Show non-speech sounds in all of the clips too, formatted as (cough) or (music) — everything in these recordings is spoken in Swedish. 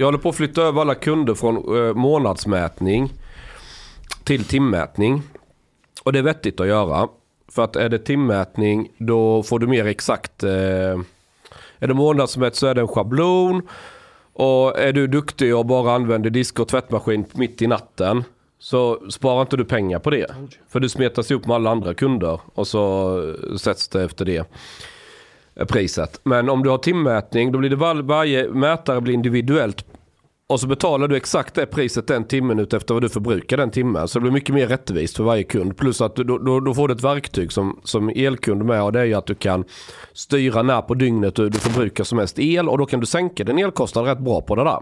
Jag håller på att flytta över alla kunder från eh, månadsmätning till timmätning. Och det är vettigt att göra. För att är det timmätning då får du mer exakt. Eh, är det månadsmätt så är det en schablon. Och är du duktig och bara använder disk och tvättmaskin mitt i natten. Så sparar inte du pengar på det. För du smetas ihop med alla andra kunder. Och så eh, sätts det efter det eh, priset. Men om du har timmätning då blir det var, varje mätare blir individuellt. Och så betalar du exakt det priset den timmen ut efter vad du förbrukar den timmen. Så det blir mycket mer rättvist för varje kund. Plus att du, då, då får du ett verktyg som, som elkund med och det är ju att du kan styra när på dygnet du, du förbrukar som mest el och då kan du sänka din elkostnad rätt bra på det där.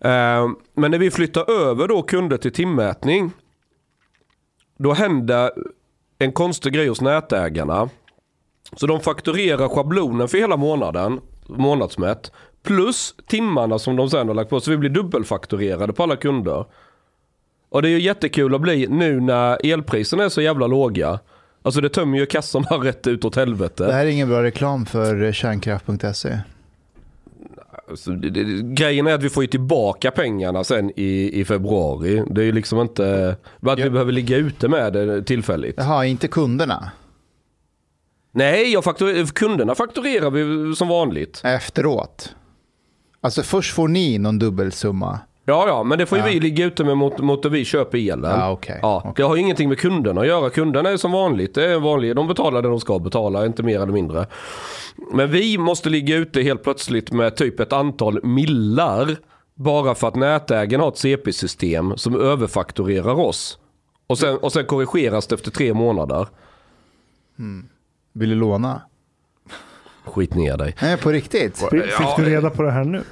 Eh, men när vi flyttar över då kunder till timmätning. Då händer en konstig grej hos nätägarna. Så de fakturerar schablonen för hela månaden, månadsmätt. Plus timmarna som de sen har lagt på. Så vi blir dubbelfakturerade på alla kunder. Och det är ju jättekul att bli nu när elpriserna är så jävla låga. Alltså det tömmer ju kassorna (laughs) rätt ut åt helvete. Det här är ingen bra reklam för kärnkraft.se. Alltså, det, det, grejen är att vi får ju tillbaka pengarna sen i, i februari. Det är ju liksom inte... Att vi behöver ligga ute med det tillfälligt. Jaha, inte kunderna? Nej, jag faktur, kunderna fakturerar vi som vanligt. Efteråt? Alltså först får ni någon dubbelsumma. Ja, ja, men det får ju Ja. vi ligga ute med mot, mot att vi köper elen. Ja, okej. Ja, Okej. Det har ju ingenting med kunderna att göra. Kunderna är som vanligt. Det är vanligt. De betalar det de ska betala, inte mer eller mindre. Men vi måste ligga ute helt plötsligt med typ ett antal millar. Bara för att nätägaren har ett CP-system som överfakturerar oss. Och sen, och sen korrigeras det efter tre månader. Vill du låna? Skit ner dig. Nej, på riktigt? Fick, fick du reda på det här nu?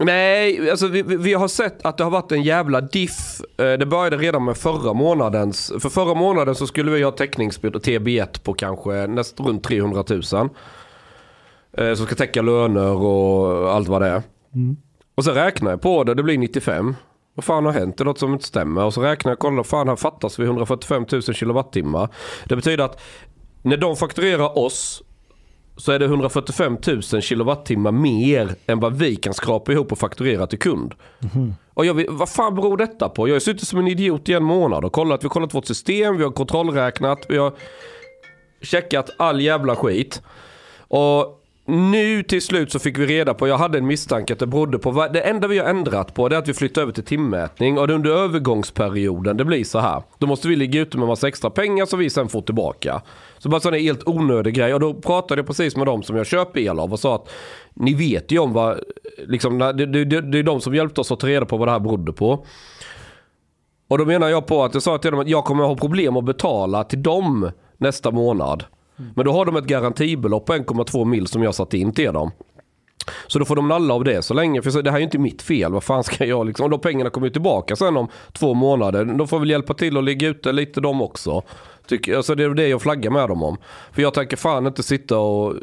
Nej, alltså vi, vi- har sett att det har varit en jävla diff. Eh, Det började redan med förra månadens. För förra månaden så skulle vi ha täckningsbild TB1 på kanske nästan runt 300 000. Eh, Som ska täcka löner och allt vad det är. Och så räknar jag på det, det blir 95. Vad fan har hänt? Det är något som inte stämmer. Och så räknar jag, kollar, fan här fattas vi 145 000 kilowattimmar. Det betyder att när de fakturerar oss så är det 145 000 kilowattimmar mer än vad vi kan skrapa ihop och fakturera till kund. Och jag vet, vad fan beror detta på? Jag har suttit som en idiot i en månad och kollat. Vi har kollat vårt system, vi har kontrollräknat, vi har checkat all jävla skit. Och nu till slut så fick vi reda på, jag hade en misstanke att det berodde på, det enda vi har ändrat på det är att vi flyttar över till timmätning och det under övergångsperioden det blir så här. Då måste vi ligga ute med massa extra pengar som vi sen får tillbaka. Så bara sån här helt onödig grej och då pratade jag precis med dem som jag köper el av och sa att ni vet ju om vad, liksom, det, det, det, det är de som hjälpte oss att ta reda på vad det här berodde på. Och då menar jag på att jag sa till dem att jag kommer att ha problem att betala till dem nästa månad. Men då har de ett garantibelopp på 1,2 mil som jag satt in till dem. Så då får de nalla av det så länge, för så- det här är ju inte mitt fel. Vad fan ska jag liksom, och de pengarna kommer ju tillbaka sen om två månader. De får väl hjälpa till att ligga ute lite de också. Tycker, alltså det är det jag flaggar med dem om. För jag tänker fan inte sitta och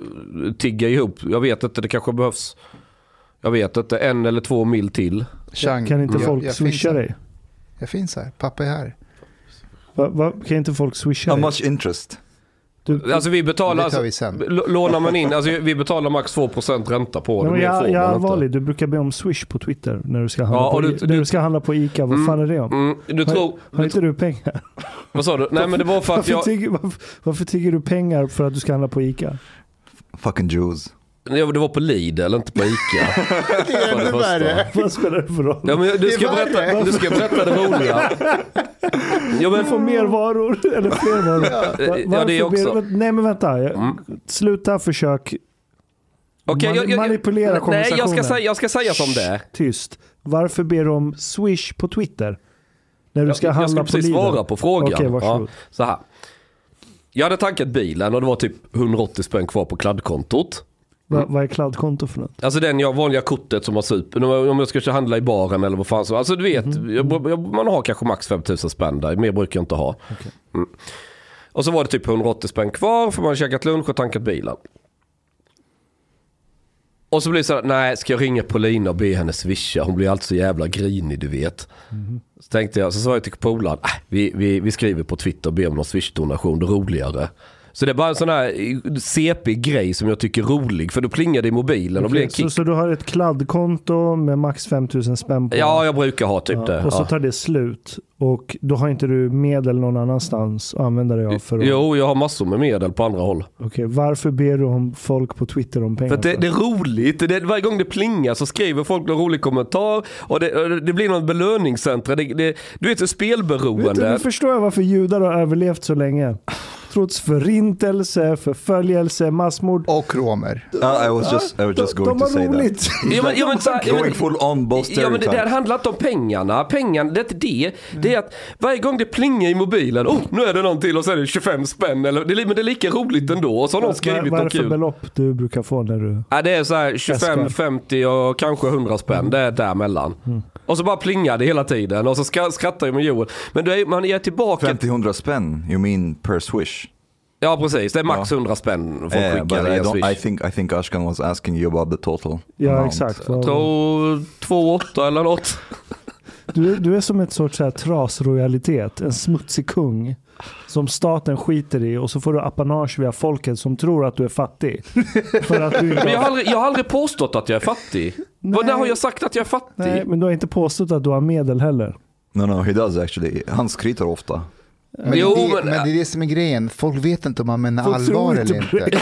tigga ihop. Jag vet inte, det kanske behövs, jag vet inte, en eller två mil till. Chang, Kan inte jag- folk jag swisha finns här. dig? Jag finns här. Pappa är här. Va, va, kan inte folk swisha How dig? much interest? Du, Alltså vi betalar, Det tar vi sen. lånar man in, alltså vi betalar max 2% ränta på det. Men jag, jag är allvarlig, du brukar be om swish på Twitter när du ska handla, Ja, på, och du- I- du- när du ska handla på ICA. Vad fan är det om? Mm, du tror, Har inte du pengar? vad sa du? Nej men det var för att Varför, jag, tigger, varför, varför tigger du pengar för att du ska handla på ICA? Fucking Jews. Ja, det var på Lidl, inte på Ica. (laughs) Det är ännu värre. Vad spelar det för roll? Ja, men du, ska är berätta, du ska berätta det roliga. (laughs) Ja, men, Du får mer varor eller fler varor. Va- Ja, det varför också. ber- nej men vänta, Jag- Mm. sluta försök Okej, man- jag- jag- manipulera Nej, jag ska, konversationen. säga, jag ska säga som det är. tyst. Varför ber du om swish på Twitter? När du Jag, ska jag handla ska på precis Lidl? svara på frågan. Okej, varsågod. ja, så här. Jag hade tankat bilen och det var typ 180 spänn kvar på kladdkontot. Va, vad är kladdkonto för något? Alltså den jag, vanliga kortet som har super. Om jag ska handla i baren eller vad fan så. Alltså du vet, Mhm. jag, jag, man har kanske max 5000 spänn där. Mer brukar jag inte ha. Mm. Och så var det typ 180 spänn kvar för man har käkat lunch och tankat bilen. Och så blir det så här, nej ska jag ringa Paulina och be henne swisha? Hon blir alltid så jävla grinig du vet. Så tänkte jag, så sa jag till polaren, äh, vi, vi, vi skriver på Twitter och ber om någon swish-donation, det är roligare. Så det är bara en sån här CP-grej som jag tycker är rolig, för då plingar det i mobilen och blir en kick. så, så du har ett kladdkonto med max 5000 spänn på? Ja, jag brukar ha typ Ja, det. Och så tar det slut. Och då har inte du medel någon annanstans att använda dig av för att... Jo, jag har massor med medel på andra håll. Okej, varför ber du om folk på Twitter om pengar? För det, det är roligt. Det, varje gång det plingar så skriver folk någon rolig kommentar och det, det blir någon belöningscentra. Det, det, du vet, så Vet du, spelberoende. nu förstår jag varför judar har överlevt så länge. Trots förintelse, förföljelse, massmord. Och romer. Uh, I was just, I was just de, going to say har that. roligt. (laughs) Ja, men, ja, men, Going full on both Ja men det där handlar inte om pengarna. Pengarna, det är inte det. Det är att varje gång det plingar i mobilen, oh nu är det någon till och så är det 25 spänn. Eller, det, men det är lika roligt ändå. Och så har någon skrivit vad är det något för kul. belopp du brukar få när du... Ja, det är så här 25, Äskar. 50 och kanske 100 spänn. Det är däremellan. Och så bara plingar det hela tiden. Och så skrattar jag med Joel. Men du är, man är tillbaka. 50-100 spänn, you mean per swish? Ja precis, det är max Ja. 100 spänn folk Yeah, skickar via don't, Swish. I, think, I think Ashkan was asking you about the total Ja amount. exakt. Jag tror 2,8 eller något. Du, du är som ett sorts trasroyalitet, en smutsig kung. Som staten skiter i och så får du apanage via folket som tror att du är fattig. För att du (laughs) Men jag har aldrig, jag har aldrig påstått att jag är fattig. Vad, när har jag sagt att jag är fattig? Nej, men du har inte påstått att du har medel heller. No, no, he does actually. Han skryter ofta. Men, Jo, det, men- men, det är det som är grejen. Folk vet inte om man menar allvar inte eller inte. (laughs)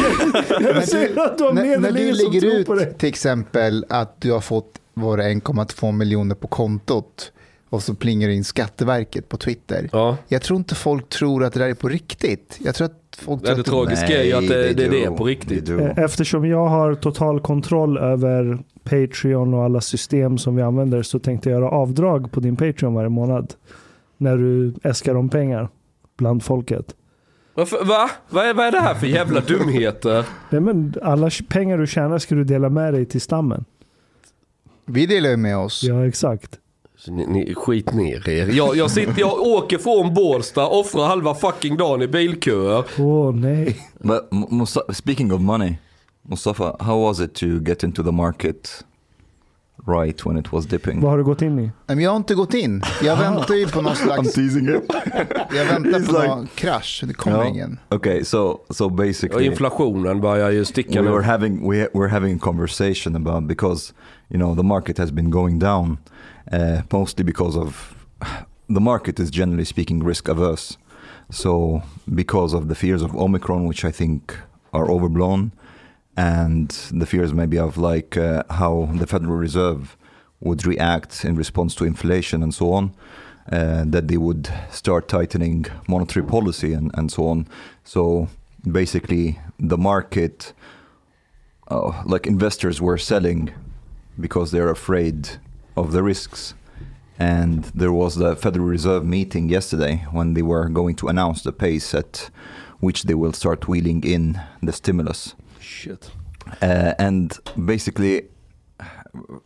Du har när, medel, när du lägger ut till exempel att du har fått var det 1,2 miljoner på kontot och så plingar det in Skatteverket på Twitter. Ja. Jag tror inte folk tror att det där är på riktigt. Jag tror att folk Ja, tror det att tragiska är ju att det, det, det är på riktigt. Eh, Eftersom jag har total kontroll över Patreon och alla system som vi använder så tänkte jag göra avdrag på din Patreon varje månad. När du äskar om pengar bland folket. Varför, va? Vad är, vad är det här för jävla dumheter? Nej, men alla pengar du tjänar ska du dela med dig till stammen. Vi delar ju med oss. Ja, exakt. Ni, ni, skit ner er. Jag, jag, sitter, jag åker från Bålsta, offrar halva fucking dagen i bilköer. Åh nej. But M- Musta- speaking of money, Mustafa, how was it to get into the market right when it was dipping? Vad har du gått in i? Men jag har inte gått in. Jag väntar ju på någon I'm slags... teasing it. Jag väntar He's på like- någon krasch. Det kommer Ja. ingen. Okay, so so Och basically, inflationen börjar ju sticka we were nu. having we we're having a conversation about because you know the market has been going down, uh, mostly because of the market is generally speaking risk averse. So because of the fears of Omicron, which I think are overblown, and the fears maybe of like uh, how the Federal Reserve would react in response to inflation and so on, uh, that they would start tightening monetary policy and, and so on. So basically, the market, uh, like investors, were selling because they're afraid of the risks. And there was the Federal Reserve meeting yesterday when they were going to announce the pace at which they will start wheeling in the stimulus. Shit. Uh, and basically,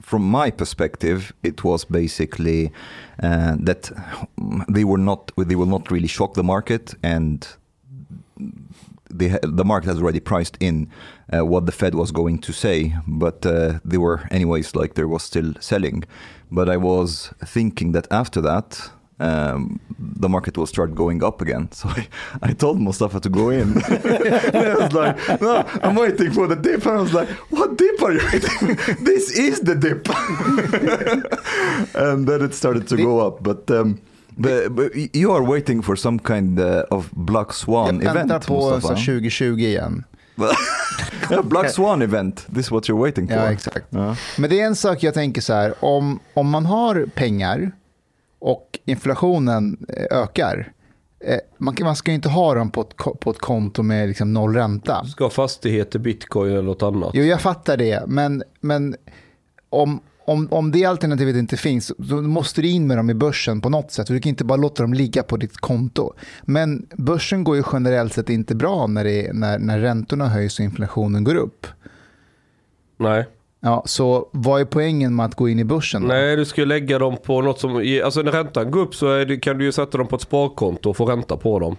from my perspective, it was basically uh, that they were not they will not really shock the market, and they, the market has already priced in uh, what the Fed was going to say, but uh, they were anyways like there was still selling. But I was thinking that after that. Um, the market will start going up again. (laughs) So I, I told Mustafa to go in. (laughs) and I was like, no, I'm waiting for the dip. And I was like, what dip are you waiting for? (laughs) This is the dip. and then it started to go up. But, um, but, but you are waiting for some kind uh, of Black Swan Jag väntar event, på så Mustafa. 2020 igen. Yeah, (laughs) Black Swan event. This is what you're waiting for. Ja, exakt. Ja. Men det är en sak jag tänker så här, om, om man har pengar och inflationen eh, ökar, eh, man, man ska ju inte ha dem på ett, på ett konto med liksom noll ränta. Ska ha fastigheter, bitcoin eller något annat. Jo, jag fattar det, men, men om, om, om det alternativet inte finns, då måste du in med dem i börsen på något sätt. Du kan inte bara låta dem ligga på ditt konto. Men börsen går ju generellt sett inte bra när, det, är- när, när räntorna höjs och inflationen går upp. Nej. Ja, så vad är poängen med att gå in i börsen? då? Nej, du ska ju lägga dem på något som... Alltså när räntan går upp så det, kan du ju sätta dem på ett sparkonto och få ränta på dem.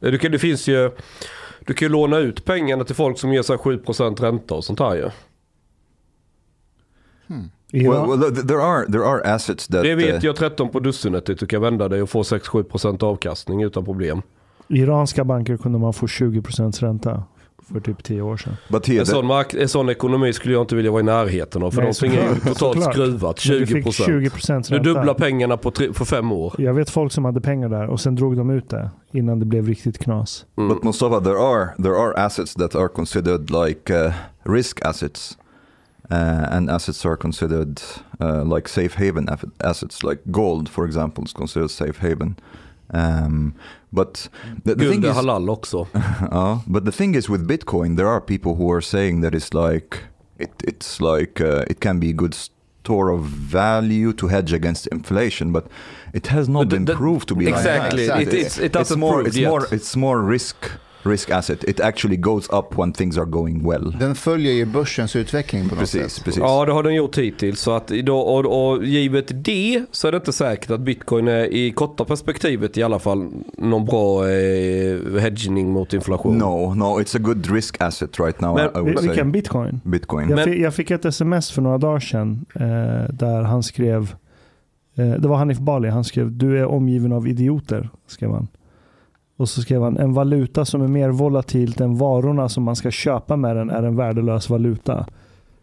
Eh, Du kan, det finns ju... Du kan ju låna ut pengarna till folk som ger sig 7% ränta och sånt här ju. Iran, Well, well, th- there are there are assets that Det vet uh, jag 13 på dussinet. att Du kan vända dig och få 6-7% avkastning utan problem. Iranska banker kunde man få 20% ränta för typ 10 år sedan. But here, En sån, mark- en sån ekonomi skulle jag inte vilja vara i närheten av. För Nej, de springer ju totalt skruvat. Men du fick 20%. 20% Du ränta. dubblar pengarna på, tre, på fem år. Jag vet folk som hade pengar där och sen drog de ut det innan det blev riktigt knas. Mm. But Mustafa, there are there are assets that are considered like uh, risk assets, uh, and assets are considered uh, like safe haven assets, like gold, for example, is considered safe haven. Um, but the, the thing is, halal också. (laughs) uh, but the thing is with Bitcoin, there are people who are saying that it's like it, it's like uh, it can be a good store of value to hedge against inflation, but it has not But been the- proved to be Exactly. like that. It- it's- it it's doesn't more, prove it's yet. more, it's more risk risk asset. It actually goes up when things are going well. den följer ju börsens utveckling på något Precis, sätt. precis. Ja, det har den gjort hittills. Så att idag, och, och givet det så är det inte säkert att bitcoin är i korta perspektivet i alla fall någon bra eh, hedging mot inflation. No, no, it's a good risk asset right now. Men I, I would say. Vilken bitcoin? Bitcoin. Jag, fick, jag fick ett sms för några dagar sedan eh, där han skrev, eh, det var Hanif Bali, han skrev du är omgiven av idioter, skrev han. Och så skrev han en valuta som är mer volatilt än varorna som man ska köpa med den är en värdelös valuta.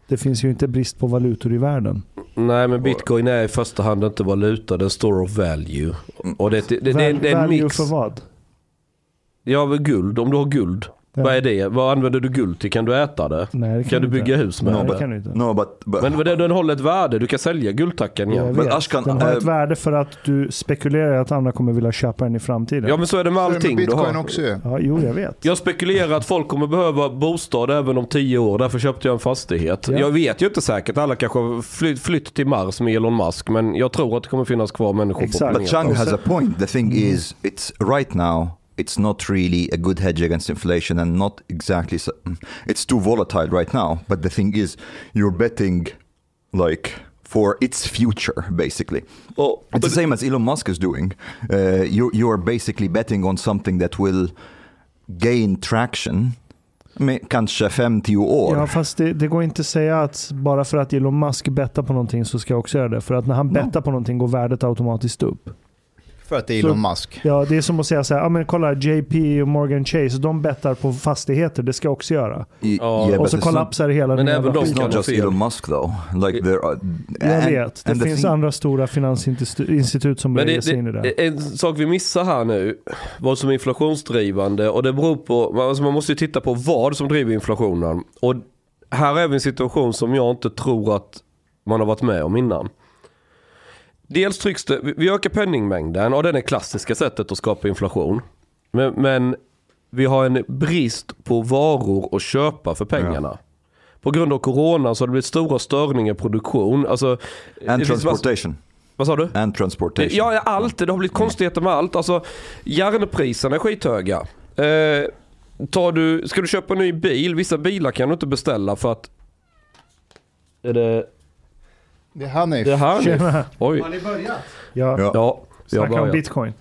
Det finns ju inte brist på valutor i världen. Nej, men bitcoin är i första hand inte valuta, det är en store of value. Och det, det, det, det, det är en value mix. för vad? Ja, guld. Om du har guld. Ja. Vad är det? Vad använder du guld till? Kan du äta det? Nej, det Kan du inte. bygga hus med Nej, det det? kan du inte. No, but, but Men den, den håller ett värde. Du kan sälja guldtackan Jag igen. Men vet. Ashkan, den har eh, ett värde för att du spekulerar att andra kommer vilja köpa den i framtiden. Ja, men så är det med Så är det allting med du bitcoin också. Ja, jo, jag vet. Jag spekulerar att folk kommer behöva bostad även om tio år. Därför köpte jag en fastighet. Ja. Jag vet ju inte säkert. Alla kanske har flytt, flytt till Mars med Elon Musk. Men jag tror att det kommer finnas kvar människor Exakt. på But planeten. Chang has a point. The thing is, it's right now. It's not really a good hedge against inflation, and not exactly. So, it's too volatile right now. But the thing is, you're betting like for its future, basically. Och, It's the same as Elon Musk is doing. Uh, you you are basically betting on something that will gain traction. Med kanske 5-10 år. Ja, fast det, det går inte att säga att bara för att Elon Musk bettar på någonting så ska jag också göra det. För att när han bettar på någonting går värdet automatiskt upp. För att det är Så- Elon Musk. Ja, det är som att säga så här, ja men kolla JP och Morgan Chase, de bettar på fastigheter, det ska jag också göra. Ja. yeah, och så it's not- kollapsar hela Men den även jävla de It's skiten. kan not just fel. Elon Musk though. Like there are, Jag and- vet, det finns thing- andra stora finansinstitut som lägger sig in i det. det, en sak vi missar här nu, vad som är inflationsdrivande och det beror på, alltså man måste ju titta på vad som driver inflationen. Och här är vi i en situation som jag inte tror att man har varit med om innan. Dels trycks det, vi- ökar penningmängden och det är det klassiska sättet att skapa inflation. Men, men vi har en brist på varor att köpa för pengarna. På grund av corona så har det blivit stora störningar i produktion. Alltså, det and transportation. Vad sa du? And transportation. Ja, ja, allt. Det har blivit konstigheter med allt. Alltså, järnpriserna är skithöga. Eh, tar du, ska du köpa en ny bil? Vissa bilar kan du inte beställa för att... Är det... Det är Hanif. Det är här nu. Tjena. Oj. ni börjat? Ja, Ja. Ja, har snacka om börjat. bitcoin.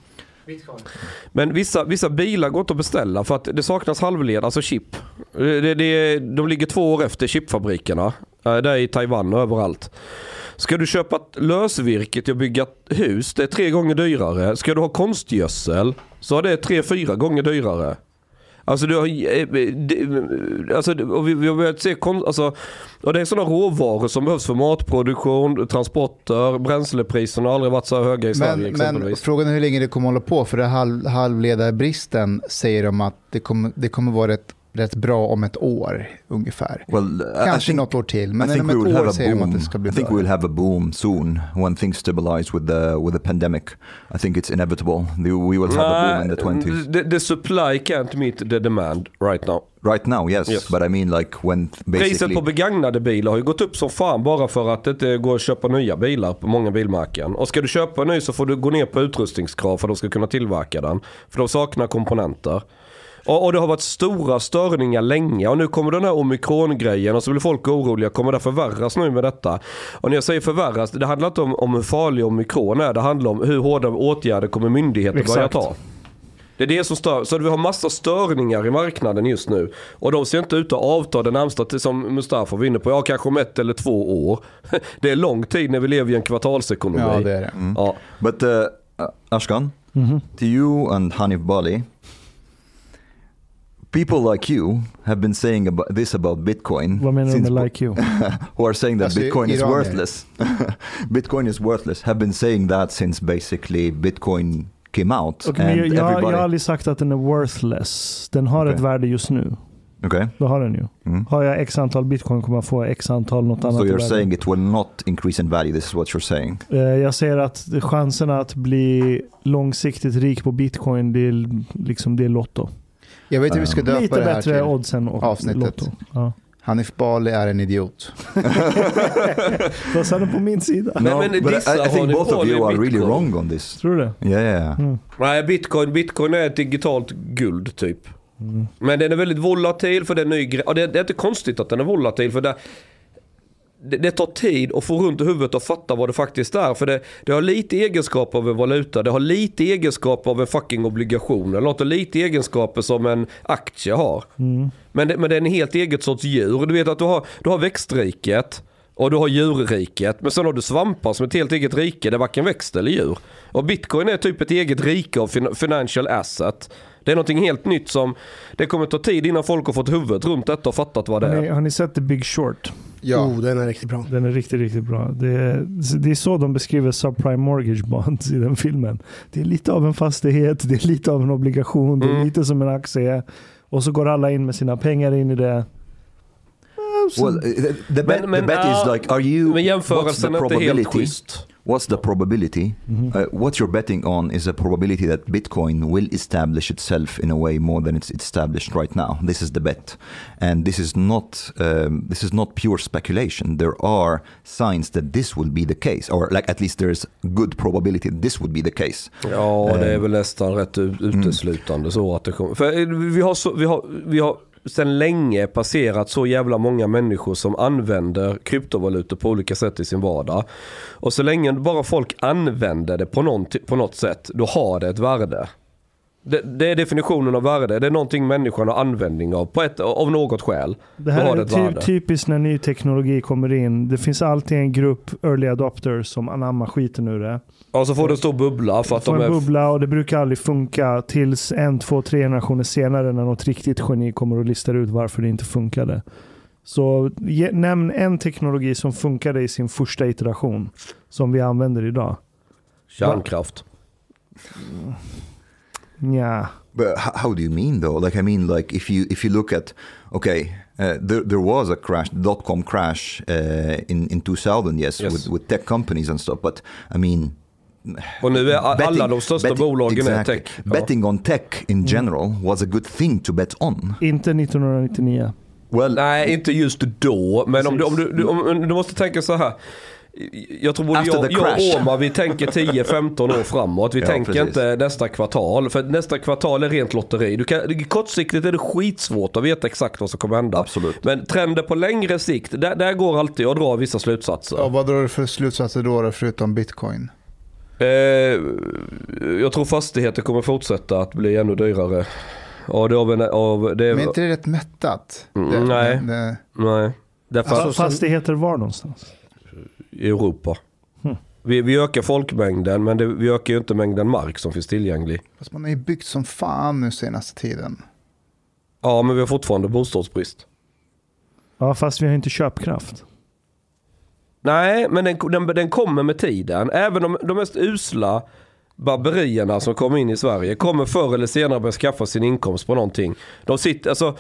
Men vissa, vissa bilar går inte att beställa för att det saknas halvled, alltså chip. Det, det, det, de ligger två år efter chipfabrikerna. Eh, Där i Taiwan och överallt. Ska du köpa ett lösvirke till att bygga ett hus, det är tre gånger dyrare. Ska du ha konstgödsel så är det tre, fyra gånger dyrare. Alltså, du har, eh, det- alltså och vi, vi har börjat se kon, alltså, och det är sådana råvaror som behövs för matproduktion, transporter, bränslepriserna har aldrig varit så höga i Sverige Men, men exempelvis. frågan är hur länge det kommer hålla på. För det halv, halvledarbristen säger de att det kommer, det kommer vara rätt, rätt bra om ett år ungefär. Well, Kanske think- något år till, men om ett år säger de att det ska bli I think bra. we will have a boom soon when things stabilize with the with the pandemic. I think it's inevitable. We will have a boom in the Nej, twenties. the, the supply can't meet the demand right now. Right now, yes, Yes. but I mean like when basically. Priset på begagnade bilar har ju gått upp som fan bara för att det inte går att köpa nya bilar på många bilmärken. Och ska du köpa en ny så får du gå ner på utrustningskrav för att de ska kunna tillverka den. För de saknar komponenter. Och, och det har varit stora störningar länge och nu kommer den här omikron-grejen och så blir folk oroliga. Kommer det förvärras nu med detta? Och när jag säger förvärras, det handlar inte om, om hur farlig omikron är. Det handlar om hur hårda åtgärder kommer myndigheter börja Exakt. ta. Det är det som stör. Så vi har massa störningar i marknaden just nu. Och de ser inte ut att avta det närmsta som Mustafa var inne på. Ja, kanske om ett eller två år. (laughs) Det är lång tid när vi lever i en kvartalsekonomi. Ja, det är det. Ja. But uh, Ashkan, to you and Hanif Bali, people like you have been saying about this about Bitcoin. Vad menar du med like you? (laughs) who are saying that Alltså, Bitcoin is worthless. (laughs) Bitcoin is worthless. Have been saying that since basically Bitcoin came out. Men and jag, jag, jag everybody. har aldrig sagt att den är worthless. Den har Okej. ett värde just nu. okay. Det har den ju. Mm. Har jag x antal bitcoin kommer jag få x antal något annat So you're saying it will not increase in value. This is what you're saying. Eh, Jag säger att chanserna att bli långsiktigt rik på bitcoin, det är, liksom, det är lotto. Jag vet hur vi ska Um, döpa Lite det här bättre till. odds än avsnittet. lotto. Ja. Hanif Bali är en idiot. (laughs) Då sa den på min sida. Men- men but I, dissa I har think both of you i are really wrong on this. Tror du det? Yeah, yeah. Mm. Nej, bitcoin, bitcoin är ett digitalt guld typ. Mm. Men den är väldigt volatil för det är ny. Och det, det är inte konstigt att den är volatil för det, det, det tar tid att få runt i huvudet och fatta vad det faktiskt är. För det, det har lite egenskaper av en valuta. Det har lite egenskaper av en fucking obligation. Eller något och lite egenskaper som en aktie har. Men, det, men det är en helt eget sorts djur. Du vet att du har, du har växtriket. Och du har djurriket. Men sen har du svampar som ett helt eget rike. Det är varken växt eller djur. Och bitcoin är typ ett eget rike av fin- financial asset. Det är någonting helt nytt som... Det kommer ta tid innan folk har fått huvudet runt detta och fattat vad det Har ni, är. har ni sett The Big Short? Ja. Oh, den är riktigt bra. Den är riktigt, riktigt bra. Det är, det är så de beskriver subprime mortgage bonds i den filmen. Det är lite av en fastighet, det är lite av en obligation, det är Mm. lite som en aktie. Och så går alla in med sina pengar in i det. Well, uh, the, bet, Men- men, the bet ah, is like, are you? Men what's the jämförelsen är inte helt probability? schysst. What's the probability? Mhm. Uh, what you're betting on is a probability that Bitcoin will establish itself in a way more than it's established right now. This is the bet, and this is not um, this is not pure speculation. There are signs that this will be the case, or like at least there is good probability that this would be the case. Ja, det är Eh, väl nästan rätt u- uteslutande så att det kommer. För vi har, så, vi har, vi har sedan länge passerat så jävla många människor som använder kryptovalutor på olika sätt i sin vardag. Och så länge bara folk använder det på, någon, på något sätt, då har det ett värde. Det, det är definitionen av värde. Det är någonting människan har användning av på ett, av något skäl. Det här det är ett värde. ty- typiskt när ny teknologi kommer in. Det finns alltid en grupp early adopters som anammar skiten ur det. Och så får det en stor bubbla för att de en är... bubbla och det brukar aldrig funka tills en, två, tre generationer senare när något riktigt geni kommer och listar ut varför det inte funkade. Så ge, nämn en teknologi som funkade i sin första iteration som vi använder idag. Kärnkraft. Ja. But h- how do you mean though? Like I mean, like if you if you look at okay, uh, there there was a crash, dot com crash uh, in in 2000, yes, Yes. with with tech companies and stuff. But I mean, Och nu är alla betting- de största betting- bolagen är exactly. tech. Ja. Betting on tech in general was a good thing to bet on. Inte 1999. Well, Nej, inte just då. Men om du, om, du, du, om, du måste tänka så här. Jag tror både After jag, jag och Omar, vi tänker 10-15 år framåt. Vi (laughs) Ja, tänker precis. inte nästa kvartal. För nästa kvartal är rent lotteri. Du kan, kortsiktigt är det skitsvårt att veta exakt vad som kommer hända. Absolut. Men trender på längre sikt, där, där går alltid att dra vissa slutsatser. Och vad drar du för slutsatser då, förutom bitcoin? Eh, jag tror fastigheter kommer fortsätta att bli ännu dyrare. Ja, det, av en, av, det, Men är inte det rätt mättat? Mm, Det- nej. det- Nej, därför Alltså, fastigheter var någonstans? I Europa. Hmm. Vi, vi ökar folkmängden men det, vi ökar ju inte mängden mark som finns tillgänglig. Fast man har ju byggt som fan nu senaste tiden. Ja, men vi har fortfarande bostadsbrist. Ja, fast vi har inte köpkraft. Nej, men den, den, den kommer med tiden. Även de, de mest usla barberierna som kommer in i Sverige kommer förr eller senare börja skaffa sin inkomst på någonting. De sitter, alltså,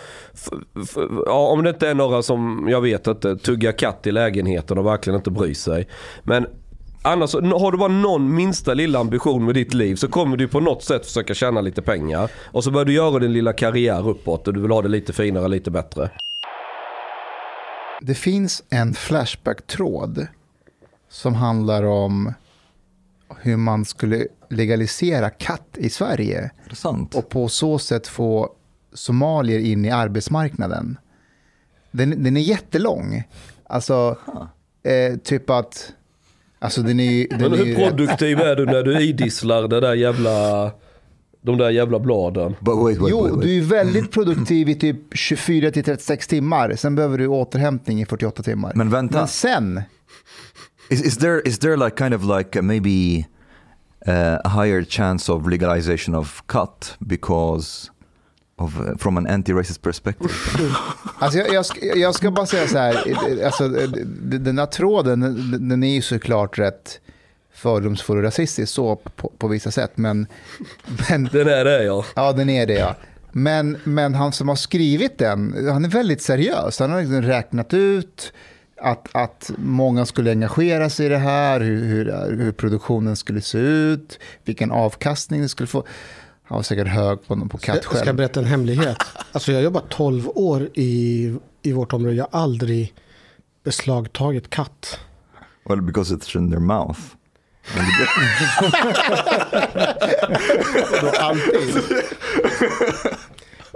ja, om det inte är några som, jag vet inte, tuggar katt i lägenheten och verkligen inte bryr sig. Men annars, har du bara någon minsta lilla ambition med ditt liv så kommer du på något sätt försöka tjäna lite pengar. Och så börjar du göra din lilla karriär uppåt och du vill ha det lite finare, lite bättre. Det finns en Flashback-tråd som handlar om hur man skulle legalisera katt i Sverige Intressant. och på så sätt få somalier in i arbetsmarknaden. Den, den är jättelång. Alltså, eh, typ att... Alltså den är. (laughs) Den Men är hur rätt- produktiv är du när du idisslar det där jävla, de där jävla bladen? Wait, wait, Jo, wait, wait. du är väldigt produktiv i typ 24 till 36 timmar. Sen behöver du återhämtning i 48 timmar. Men vänta. Men sen, Is, is there is there like kind of like maybe uh, a higher chance of legalization of cut because of uh, from an anti-racist perspective? (laughs) alltså jag, jag, ska, jag ska bara säga så här, alltså, den här tråden, den- den är ju såklart rätt fördomsfull och rasistisk så på, på vissa sätt. Men, men Den är det ja. ja, den är det ja. Men, men han som har skrivit den, han är väldigt seriös. Han har liksom räknat ut att, att många skulle engagera sig i det här, hur, hur, hur produktionen skulle se ut, vilken avkastning det skulle få. Han var säkert hög på, på katt Jag ska jag själv. berätta en hemlighet. (laughs) Alltså jag har jobbat 12 år i, i vårt område. Jag har aldrig beslagtagit katt. well, because it's in their mouth. (laughs) (laughs) Alltid.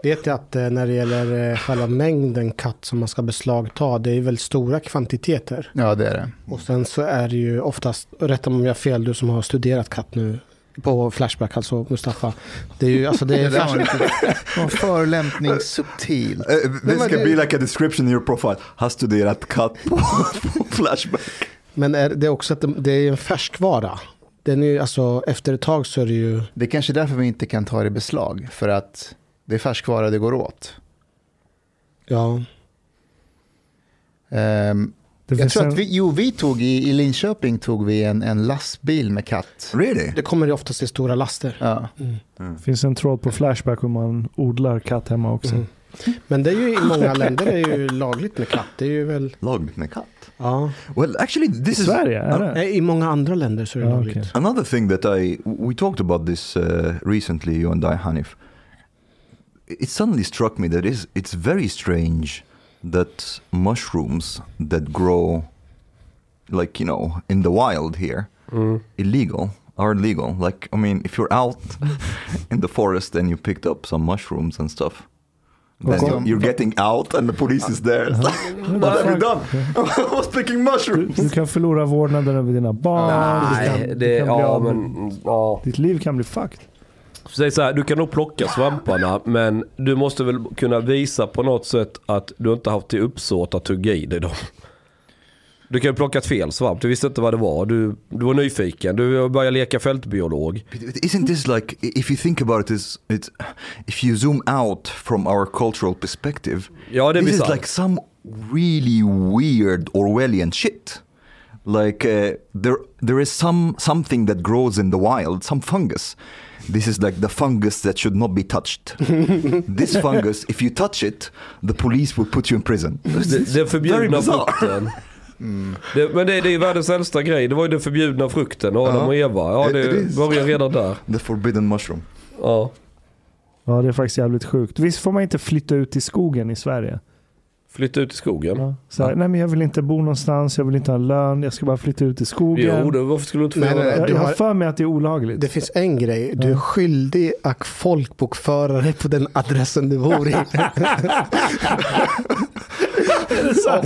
Vet jag att eh, när det gäller eh, själva mängden katt som man ska beslagta, det är väl stora kvantiteter. Ja, det är det. Och sen så är det ju oftast, rätta mig om jag har fel, du som har studerat katt nu på Flashback, alltså Mustafa. Det är ju, alltså det (laughs) Det är där var lite förolämpning subtil. Uh, this men could det- be like a description in your profile. Har studerat katt på, på Flashback. Men är det är också att det, det är en färskvara. Den är ju, alltså efter ett tag så är det ju, Det är kanske därför vi inte kan ta det i beslag, för att det är färskvara det går åt. ja. Det jag tror en, att vi, jo, vi tog i, i Linköping tog vi en, en lastbil med katt. Really? Det kommer ju oftast i stora laster. Ja. finns en tråd på Flashback hur man odlar katt hemma också. Mm. Men det är ju i många länder är ju lagligt med katt. Det är ju väl, Lagligt med katt. ja. Well, actually, this I is Sverige, är det? Nej, I många andra länder så är det Ja, lagligt. okej. another thing that I we talked about this uh, recently, you and I, Hanif. It suddenly struck me that is it's very strange that mushrooms that grow, like you know, in the wild here, mm. illegal are legal. Like I mean, if you're out (laughs) in the forest and you picked up some mushrooms and stuff. Then Okay. you're, you're getting out and the police is there. It's uh-huh. (laughs) like, What have you done? (laughs) I was picking mushrooms. Du kan förlora vårdnaden över dina barn. du kan, Nej, du det, kan bli ja av men, ja. Ditt liv kan bli fucked. Säg så här, du kan nog plocka svamparna men du måste väl kunna visa på något sätt att du inte haft till uppsåt att tugga i dig dem. Du kan ju plocka ett fel svamp, du visste inte vad det var, du, du var nyfiken, du började leka fältbiolog. Isn't this like, if you think about it, it's, if you zoom out from our cultural perspective, Ja det är this is bisarrt. like some really weird Orwellian shit. Like uh, there, there is some something that grows in the wild, some fungus. This is like the fungus that should not be touched. (laughs) this fungus, if you touch it, the police will put you in prison. Det, den Very förbjudna bizarre. frukten. (laughs) Det, men det, det är ju världens äldsta grej, det var ju den förbjudna frukten, Adam Ja. och Eva. Ja det börjar redan där. The forbidden mushroom. Ja. Ja, det är faktiskt jävligt sjukt. Visst får man inte flytta ut i skogen i Sverige? Flytta ut i skogen. Ja. Så här, nej men jag vill inte bo någonstans, jag vill inte ha lön, jag ska bara flytta ut i skogen. Jo, det, varför skulle du inte få Nej, göra nej, det? jag, du jag har för mig att det är olagligt. Det finns en grej. Du är skyldig att folkbokföra dig på den adressen du bor i. Och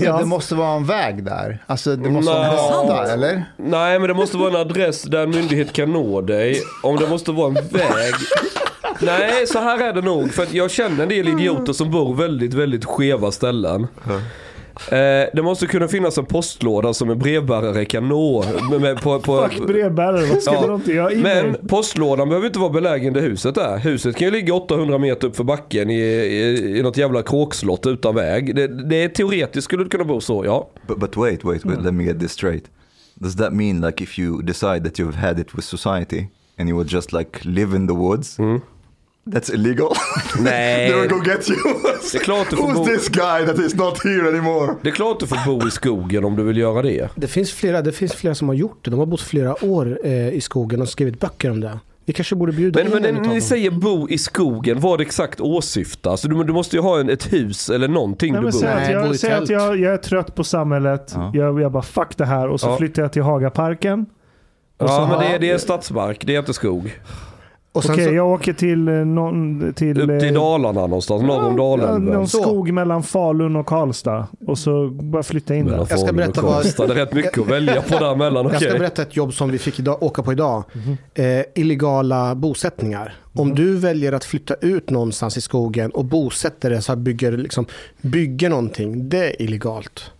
Ja. Det måste vara en väg där. Alltså det måste vara en Nej. gata, eller? Nej, men det måste vara en adress där en myndighet kan nå dig. Om det måste vara en väg. Nej, så här är det nog. För att jag känner en del idioter som bor väldigt, väldigt skeva ställen. Eh, det måste kunna finnas en postlåda som en brevbärare kan nå. Med, med, på, på, Fuck brevbärare, vad ska Ja, de inte göra? Men postlådan behöver inte vara belägen där huset är. Huset kan ju ligga 800 meter upp för backen i, i, i något jävla kråkslott utan väg. Det, det är teoretiskt skulle det kunna bo så, ja. But, but wait, wait, wait. Let me get this straight. Does that mean like if you decide that you've had it with society and you would just like live in the woods, that's illegal? (laughs) Nej. they will go get you. Det är klart du får Who's bo- this guy that is not here anymore? Det är klart du får bo i skogen om du vill göra det. Det finns, flera, det finns flera som har gjort det. De har bott flera år eh, i skogen och skrivit böcker om det. Vi kanske borde bjuda Men, in men en när ni dem. säger bo i skogen, vad exakt åsyftas? Du, du måste ju ha en, ett hus eller någonting Nej, du bor säg i. att, jag, säg att jag, jag är trött på samhället, Ja. jag, jag bara fuck det här och så Ja. flyttar jag till Hagaparken. Ja, men det är, det är stadsmark, det är inte skog. Och sen Okej, så, jag åker till eh, någon... Till, Upp till eh, Dalarna någonstans, norr om ja, Dalälven. någon skog mellan Falun och Karlstad. Och så bara flytta in Mellan där. Jag ska berätta vad-. Det är rätt mycket att välja på däremellan. jag ska berätta ett jobb som vi fick idag, åka på idag. Mhm. Eh, illegala bosättningar. Om du väljer att flytta ut någonstans i skogen och bosätter dig så bygger, liksom, bygger någonting, det är illegalt.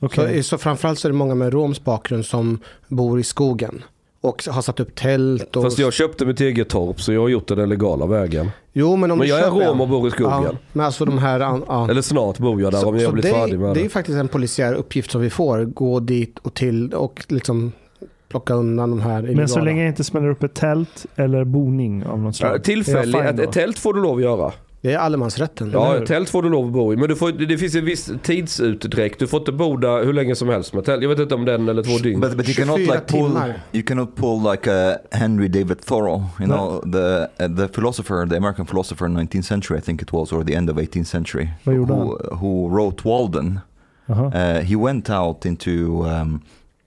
Okej. Så, så framförallt så är det många med roms bakgrund som bor i skogen. Och har satt upp tält. Och... Fast jag köpte mitt eget torp så jag har gjort det den legala vägen. Jo, men om Men du jag är rom och bor i skogen. Ja, men alltså de här... ja. Eller snart bor jag där om jag så blir färdig med det är det. faktiskt en polisiär uppgift som vi får. Gå dit och till och liksom plocka undan de här illegala. Men så länge jag inte smäller upp ett tält eller boning av något slag. Ja, är jag Tillfälligt, ett, ett tält får du lov att göra. Det är allemansrätten. Ja, tält får du lov att bo i. Men du får, det finns en viss tidsutdräkt. Du får inte bo där hur länge som helst med tält. Jag vet inte om den eller två dygn. But, but you cannot 24 like pull. timmar. You cannot pull like a Henry David Thoreau. You know the uh, the philosopher, the American philosopher in 19th century, I think it was, or the end of 18th century, Vad gjorde who who wrote Walden. Jaha. Uh, he went out into um,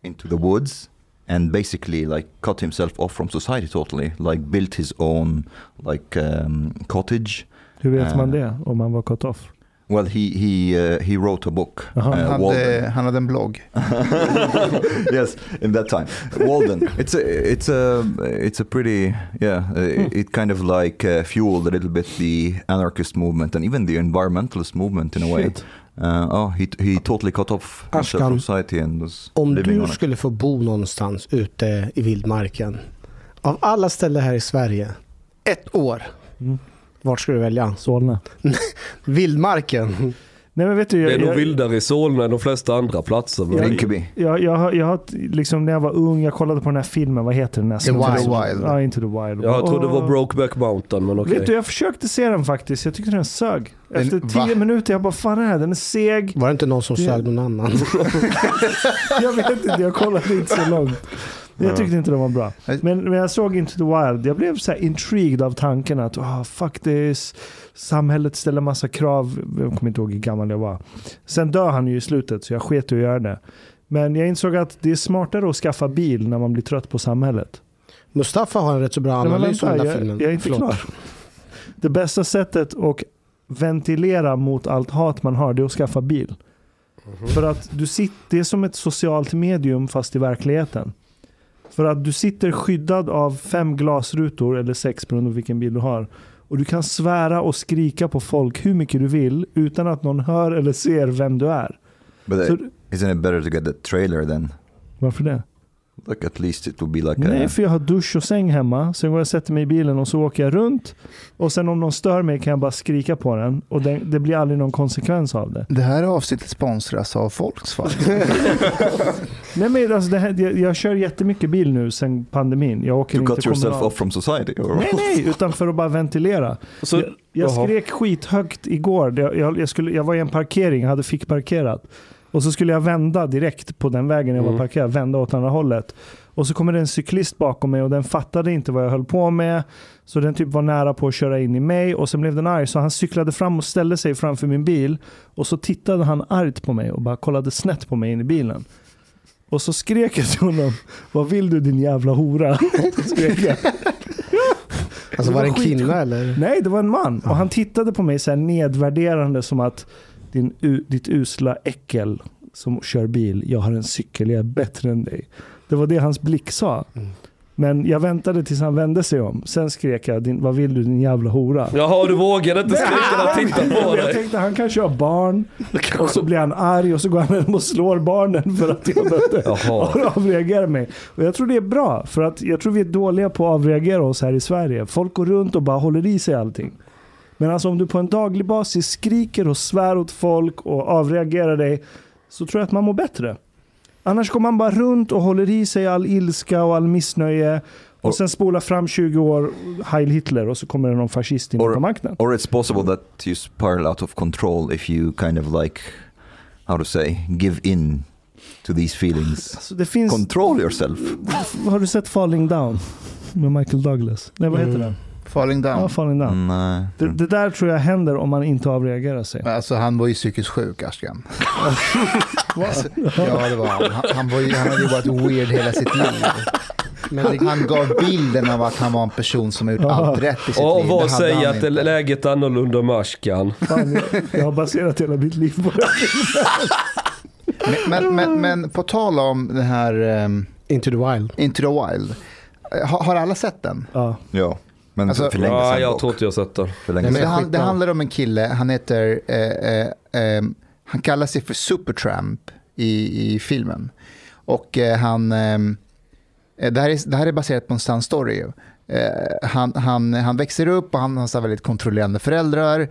into the woods and basically like cut himself off from society totally. Like built his own like um, cottage. Hur vet eh, man det om man var cut off? Well, he he uh, he wrote a book. Uh, Han hade, han hade en blogg. (laughs) yes, in that time, Walden. It's a it's a it's a pretty yeah. Uh, It kind of like uh, fueled a little bit the anarchist movement and even the environmentalist movement in a way. Shit. Uh, oh, he he totally cut off himself Ashkan, from society and was Om du on it. skulle få bo någonstans ute i vildmarken. Av alla ställen här i Sverige. Ett år. Mm. Vart skulle du välja? Solna. (laughs) Vildmarken. Nej men vet du, Det är jag, nog jag, vildare i Solna än de flesta andra platser. men- Rinkeby. jag, jag, jag har liksom när jag var ung, jag kollade på den här filmen, vad heter den? Här The Wild. som- Wild. Ja, Into the Wild. Jag trodde det var. Brokeback Mountain men okej. Vet du, jag försökte se den faktiskt. Jag tyckte den sög. Efter Den- tio va? minuter, jag bara fan är? Den är seg. Var det inte någon som Det- sög någon annan? (laughs) Jag vet inte, jag kollade inte så långt. Jag tyckte inte den var bra. Men när jag såg Into the Wild, jag blev så här intrigued av tanken att ah, fuck this, samhället ställer massa krav. Jag kommer inte ihåg hur gammal jag var. Sen dör han ju i slutet så jag sket i att göra det. Men jag insåg att det är smartare att skaffa bil när man blir trött på samhället. Mustafa har en rätt så bra men analys om den där jag, filmen. jag är inte Förlåt. klar. Det bästa sättet att ventilera mot allt hat man har, det är att skaffa bil. För att du sitter, det är som ett socialt medium fast i verkligheten. För att du sitter skyddad av fem glasrutor, eller sex beroende på vilken bil du har. Och du kan svära och skrika på folk hur mycket du vill utan att någon hör eller ser vem du är. But Så, uh, isn't it better to get the trailer then? varför det? Like at least it would be like Nej, a, för jag har dusch och säng hemma. Sen går jag och sätter mig i bilen och så åker jag runt. Och sen om någon stör mig kan jag bara skrika på den. Och det, det blir aldrig någon konsekvens av det. Det här avsnittet sponsras av Volkswagen. (laughs) Nej, men alltså det här, jag, jag kör jättemycket bil nu sen pandemin. Jag åker to inte cut yourself off from society. Or? Nej, nej, utan för att bara ventilera. Så, jag, jag skrek skithögt igår. Jag, jag, jag, skulle, jag var i en parkering, jag hade fick parkerat. Och så skulle jag vända direkt på den vägen jag var Mm. parkerad, vända åt andra hållet. Och så kommer det en cyklist bakom mig och den fattade inte vad jag höll på med. Så den typ var nära på att köra in i mig och sen blev den arg så han cyklade fram och ställde sig framför min bil. Och så tittade han argt på mig och bara kollade snett på mig in i bilen. Och så skrek jag till honom, vad vill du din jävla hora? (laughs) skrek jag. Alltså var det en kvinna eller? Nej, det var en man. Och han tittade på mig så här nedvärderande som att din, ditt usla äckel som kör bil, jag har en cykel, jag är bättre än dig. Det var det hans blick sa. Men jag väntade tills han vände sig om. Sen skrek jag, din, vad vill du din jävla hora? Jaha, du vågade inte skrika när han tittade på (laughs) Jag dig. tänkte han kanske har barn och så blir han arg och så går han hem och slår barnen för att jag mötte (laughs) Jaha. avreagera mig. Och jag tror det är bra, för att jag tror vi är dåliga på att avreagera oss här i Sverige. Folk går runt och bara håller i sig allting. Men alltså om du på en daglig basis skriker och svär åt folk och avreagerar dig så tror jag att man mår bättre. Annars går man bara runt och håller i sig all ilska och all missnöje och Och- sen spolar fram 20 år Heil Hitler och så kommer det någon fascist in Or- på makten. Or it's possible that you spiral out of control if you kind of like, how to say, give in to these feelings. Alltså det finns, Control yourself. har du sett Falling Down? Med Michael Douglas? Nej vad heter Mm. den? Falling down. Ja, Falling Down. Nej. Det, det där tror jag händer om man inte avreagerar sig. Alltså han var ju psykiskt sjuk, Ashkan. Alltså, (laughs) ja, det var han. Han, han, var ju, han hade ju varit weird hela sitt liv. Han, han gav bilden av att han var en person som har gjort allt rätt i sitt Och liv. vad Det hade säger att inte. läget är annorlunda med Ashkan? Fan, jag, jag har baserat hela mitt liv på det. Men, men, men, men på tal om den här um, Into the wild. Into the Wild. eh, Har, har alla sett den? Ja. Ja, men Alltså- för länge Ja, sedan jag tror inte jag har sett men- Det, det handlar om en kille, han heter, eh, eh, eh, han kallar sig för Supertramp i, i filmen. Och eh, han, eh, det, här är, det här är baserat på en sann story. Eh, han, han, han växer upp och han har väldigt kontrollerande föräldrar.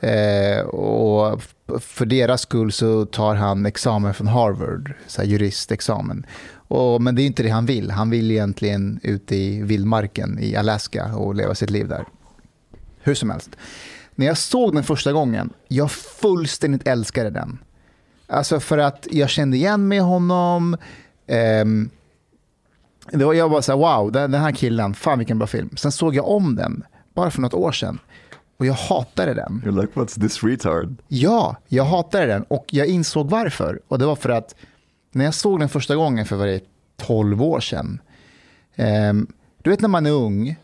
Eh, och för deras skull så tar han examen från Harvard, så här juristexamen. Och, men det är inte det han vill. Han vill egentligen ut i vildmarken i Alaska och leva sitt liv där. Hur som helst. När jag såg den första gången, jag fullständigt älskade den. Alltså för att jag kände igen mig i honom. Ehm, det var, jag var så här, wow, den, den här killen, fan vilken bra film. Sen såg jag om den, bara för något år sedan. Och jag hatade den. You're like, what's this retard? Ja, jag hatade den och jag insåg varför. Och det var för att när jag såg den första gången för varje 12 år sedan. ehm, du vet när man är ung.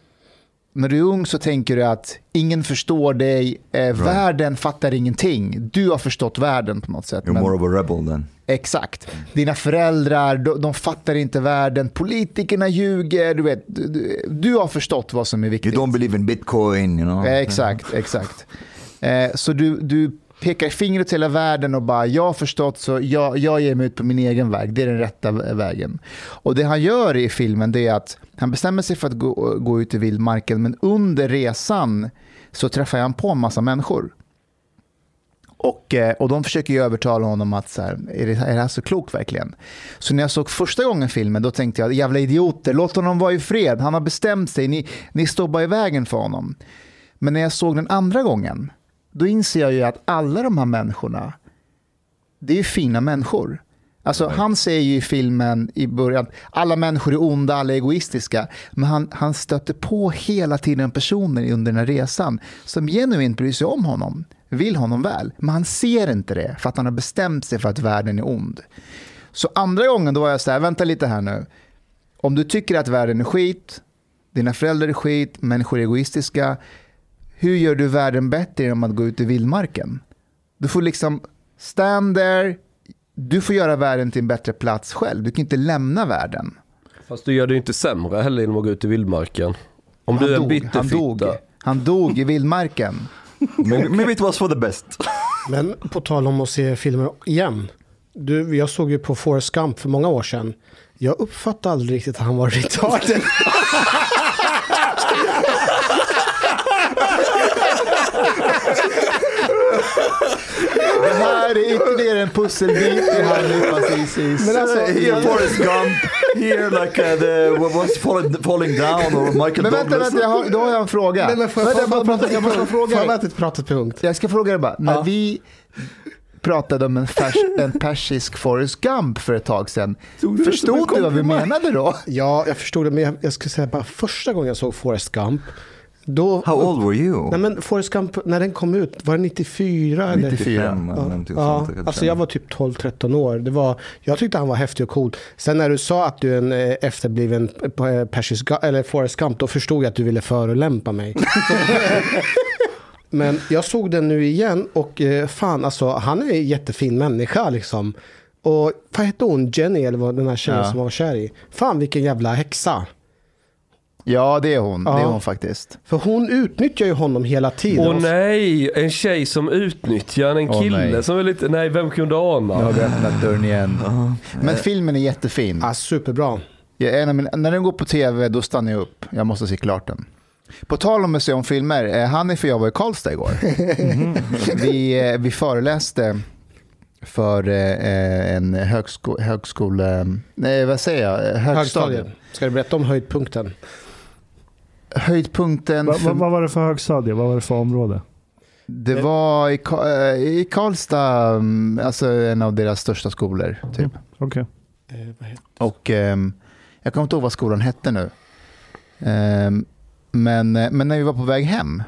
När du är ung så tänker du att ingen förstår dig, eh, världen fattar ingenting. Du har förstått världen på något sätt. You're men- more of a rebel then. Exakt. Dina föräldrar, de, de fattar inte världen. Politikerna ljuger. Du, vet, du, du- har förstått vad som är You viktigt. don't believe in bitcoin, you know? Eh, Exakt, exakt. Eh, så du, du pekar fingret till hela världen och bara, jag har förstått så jag, jag ger mig ut på min egen väg. Det är den rätta vägen. Och det han gör i filmen det är att han bestämmer sig för att gå, gå ut i vildmarken, men under resan så träffar han på en massa människor. Och, eh, och de försöker ju övertala honom att så här, är, det, är det här så klokt verkligen? Så när jag såg första gången filmen då tänkte jag, jävla idioter, låt honom vara i fred. Han har bestämt sig, ni, ni står bara i vägen för honom. Men när jag såg den andra gången, då inser jag ju att alla de här människorna, det är fina människor. Alltså, Han säger ju i filmen i början, alla människor är onda, alla är egoistiska. Men han, han stöter på hela tiden personer under den här resan som genuint bryr sig om honom, vill honom väl. Men han ser inte det för att han har bestämt sig för att världen är ond. Så andra gången då var jag så här, vänta lite här nu. Om du tycker att världen är skit, dina föräldrar är skit, människor är egoistiska. Hur gör du världen bättre genom att gå ut i vildmarken? Du får liksom stand there, du får göra världen till en bättre plats själv. Du kan inte lämna världen. Fast du gör det ju inte sämre heller genom att gå ut i vildmarken. Om du är en dog, bitter han dog. Han dog i vildmarken. maybe, maybe it was for the best. Men på tal om att se filmer igen. Du, jag såg ju på Forrest Gump för många år sedan. Jag uppfattade aldrig riktigt att han var (laughs) retarded. Det här är ytterligare en pusselbit i han nu precis. Men alltså, Here Forrest Gump, here like uh, the, what was falling, falling down or Michael Men vänta, Douglas. vänta jag har, då har jag en fråga. Nej, men får jag, Vänta, får jag, bara jag måste får fråga jag dig. prata punkt? Jag ska fråga dig bara. När Ja. vi, pratade om en, färs, en persisk Forrest Gump för ett tag sedan. Förstod du vad vi menade då? Ja, jag förstod det, men jag, jag skulle säga bara första gången jag såg Forrest Gump, då... How old were you? Nej men Forrest Gump, när den kom ut, var det 94? Eller? 94. Ja, någonting ja sånt, kanske. alltså jag var typ 12-13 år. Det var, jag tyckte han var häftig och cool. Sen när du sa att du är en eh, efterbliven eh, persisk, Gu- eller Forrest Gump, då förstod jag att du ville förolämpa mig. (laughs) Men jag såg den nu igen och eh, fan alltså, han är en jättefin människa liksom. Och vad hette hon? Jenny eller vad den här tjejen Ja. som var kär i? Fan vilken jävla häxa. Ja, det är hon. Det är Ja. hon faktiskt. För hon utnyttjar ju honom hela tiden. Åh nej, en tjej som utnyttjar en Åh, kille nej. som är lite, nej vem kunde ana? Nu har vi öppnat dörren igen. Men filmen är jättefin. Ja, superbra. Ja, en av mina, när den går på tv, då stannar jag upp. Jag måste se klart den. På tal om att se om filmer, eh, Hanif och jag var i Karlstad igår. (laughs) vi, eh, vi föreläste för eh, en högsko, högskole... Nej, vad säger jag? Högstadiet. Högstadiet. Ska du berätta om höjdpunkten? Höjdpunkten, Va, för, va, vad var det för högstadie? Vad var det för område? det var i, eh, i Karlstad, mm, alltså en av deras största skolor. Typ. Okej. Eh, vad heter- Och ehm, jag kommer inte ihåg vad skolan hette nu. Ehm, men, eh, men när vi var på väg hem,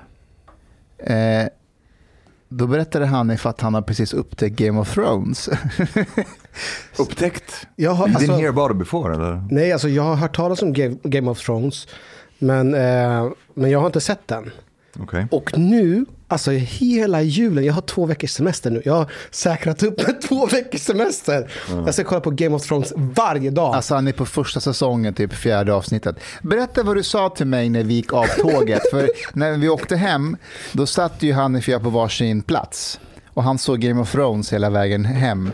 eh, då berättade han if att han har precis upptäckt Game of Thrones. (laughs) Upptäckt? Jag har, alltså, didn't hear about it before eller? nej, alltså jag har hört talas om Game of Thrones. Men, eh, men jag har inte sett den. Okej. Och nu, alltså hela julen, jag har två veckors semester nu. Jag har säkrat upp med två veckors semester. Jag ska kolla på Game of Thrones varje dag. Alltså han är på första säsongen, typ fjärde avsnittet. Berätta vad du sa till mig när vi gick av tåget. (laughs) För när vi åkte hem, då satt ju han och jag på varsin plats. Och han såg Game of Thrones hela vägen hem.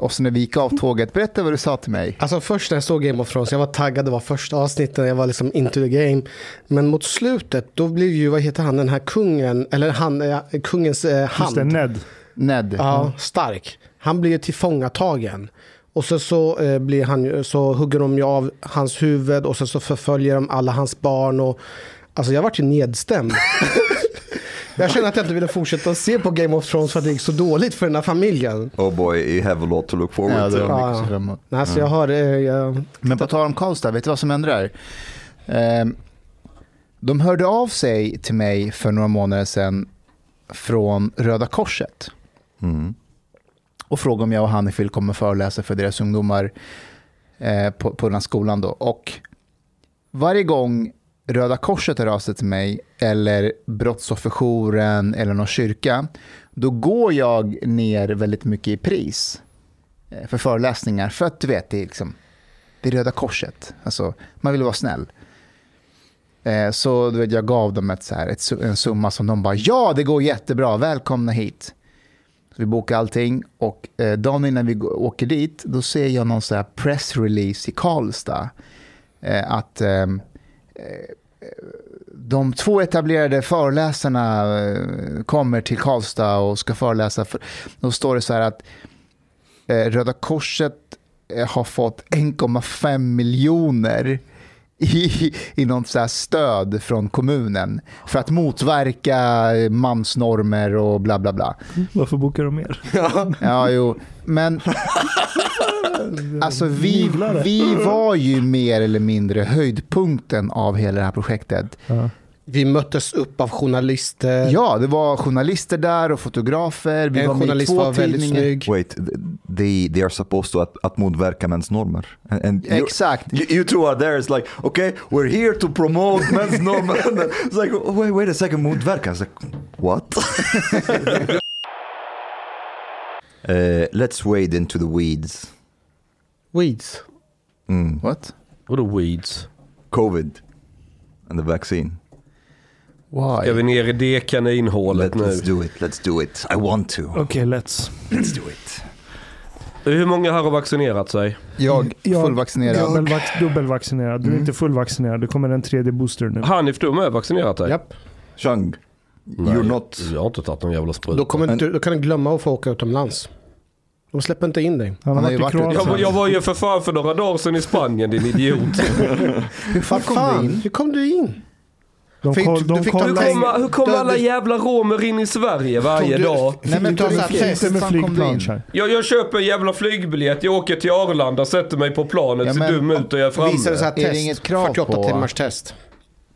Och så när vi gick av tåget, berätta vad du sa till mig. Alltså först när jag såg Game of Thrones, jag var taggad, det var första avsnittet, jag var liksom into the game. Men mot slutet, då blev ju, vad heter han, den här kungen, eller han, eh, kungens eh, Just hand. det, Ned. Ned. Ja, stark. Han blir ju tillfångatagen. Och så, så, eh, blir han, så hugger de ju av hans huvud och sen så förföljer de alla hans barn. Och, alltså jag vart ju nedstämd. (laughs) jag känner att jag inte ville fortsätta se på Game of Thrones för att det gick så dåligt för den här familjen. Oh boy, you have a lot to look forward Ja, det to. Ja, mycket ja. så fram emot. Nej, så jag har... Eh, jag, Men på tal om Karlstad, vet du vad som hände där? Ehm, de hörde av sig till mig för några månader sedan från Röda Korset Mm. och frågade om jag och Hanif vill komma och föreläsa för deras ungdomar eh, på, på den här skolan. Då. Och varje gång Röda Korset hör av sig till mig eller Brottsofferjouren eller någon kyrka, då går jag ner väldigt mycket i pris eh, för föreläsningar. För att du vet, det är, liksom, det är Röda Korset. Alltså, man vill vara snäll. Eh, så du vet, jag gav dem ett, så här, ett, en summa som de bara, ja det går jättebra, välkomna hit. Så vi bokar allting och eh, dagen innan vi åker dit, då ser jag någon så här pressrelease i Karlstad. Eh, att ehm, eh, de två etablerade föreläsarna eh, kommer till Karlstad och ska föreläsa. För, då står det så här att eh, Röda Korset eh, har fått 1,5 miljoner i, i något så stöd från kommunen för att motverka mansnormer och bla bla bla. Varför bokar de mer? Ja, jo, men (laughs) (laughs) alltså vi, vi var ju mer eller mindre höjdpunkten av hela det här projektet. Ja. vi möttes upp av journalister. Ja, det var journalister där och fotografer. Vi en var journalist var väldigt tidningar. snygg. Wait, they, they are supposed to att, att motverka mäns normer. And, and you- Exakt. You, you two are there, it's like, okay, we're here to promote (laughs) men's normer. It's like, wait, wait a second, motverka. It's like, what? (laughs) uh, let's wade into the weeds. Weeds. Mm. What? Vadå weeds? COVID and the vaccine. Why? Ska vi ner i det kaninhålet Let, nu? let's do it, let's do it. I want to. Okej, let's. Let's do it. Hur många här har vaccinerat sig? Jag, Jag- fullvaccinerad. Dubbelvac- dubbelvaccinerad. Du är Mm. inte fullvaccinerad. Det kommer en tredje booster nu. Hanif, du har med vaccinerat dig? Japp. Chang, Nej, you're not... Jag har inte tagit någon jävla spruta. Då, kommer inte, då kan du glömma att få åka utomlands. De släpper inte in dig. Han Han har varit i jag, jag var ju för fan för några dagar sedan i Spanien din idiot. (laughs) Hur fan kom du in? hur kom du in? De, Fick- koll, du de fick Hur kommer, hur kommer Du- alla du- jävla romer in i Sverige varje du- dag? Ta Inte med kom flygplan. Jag, jag köper en jävla flygbiljett, jag åker till Arlanda, sätter mig på planet, Ja, ser men- dum ut och jag är framme. Visar det sig att test, inget krav 48 på- timmars test.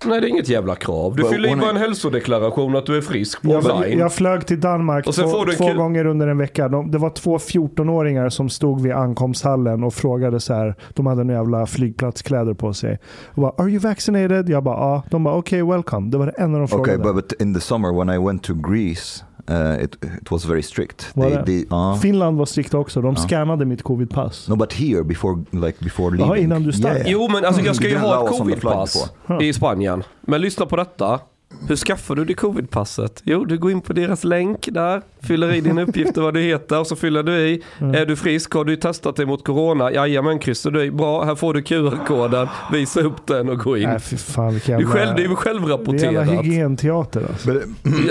Nej det är inget jävla krav. Du But fyller i bara en hälsodeklaration att du är frisk på Jag, online. jag flög till Danmark Och sen två, får du en två gånger under en vecka. De, det var två 14-åringar som stod vid ankomsthallen och frågade så här. De hade några jävla flygplatskläder på sig. Och bara, Are you vaccinated? Jag bara, ja. De bara, okej, welcome. Det var det enda de Okay, frågade. but, but in the summer when I went to Greece, uh, it, it was very strict. Var They, they, uh, Finland var strikta också. De Ja. scannade mitt covidpass. no, but here before, like before leaving. Jaha, innan du stack? Jo men alltså jag ska ju Mm, ha ett covidpass i Spanien. Men lyssna på detta. Hur skaffar du det covidpasset? Jo, du går in på deras länk där, fyller i dina uppgifter vad du heter och så fyller du i. Mm. Är du frisk? Har du testat dig mot corona? Jajamän, kryssar du i. Bra, här får du QR-koden. Visa upp den och gå in. Nej, fy fan vilken Du själv, det är ju Det är självrapporterat. jävla hygienteater alltså. Ja,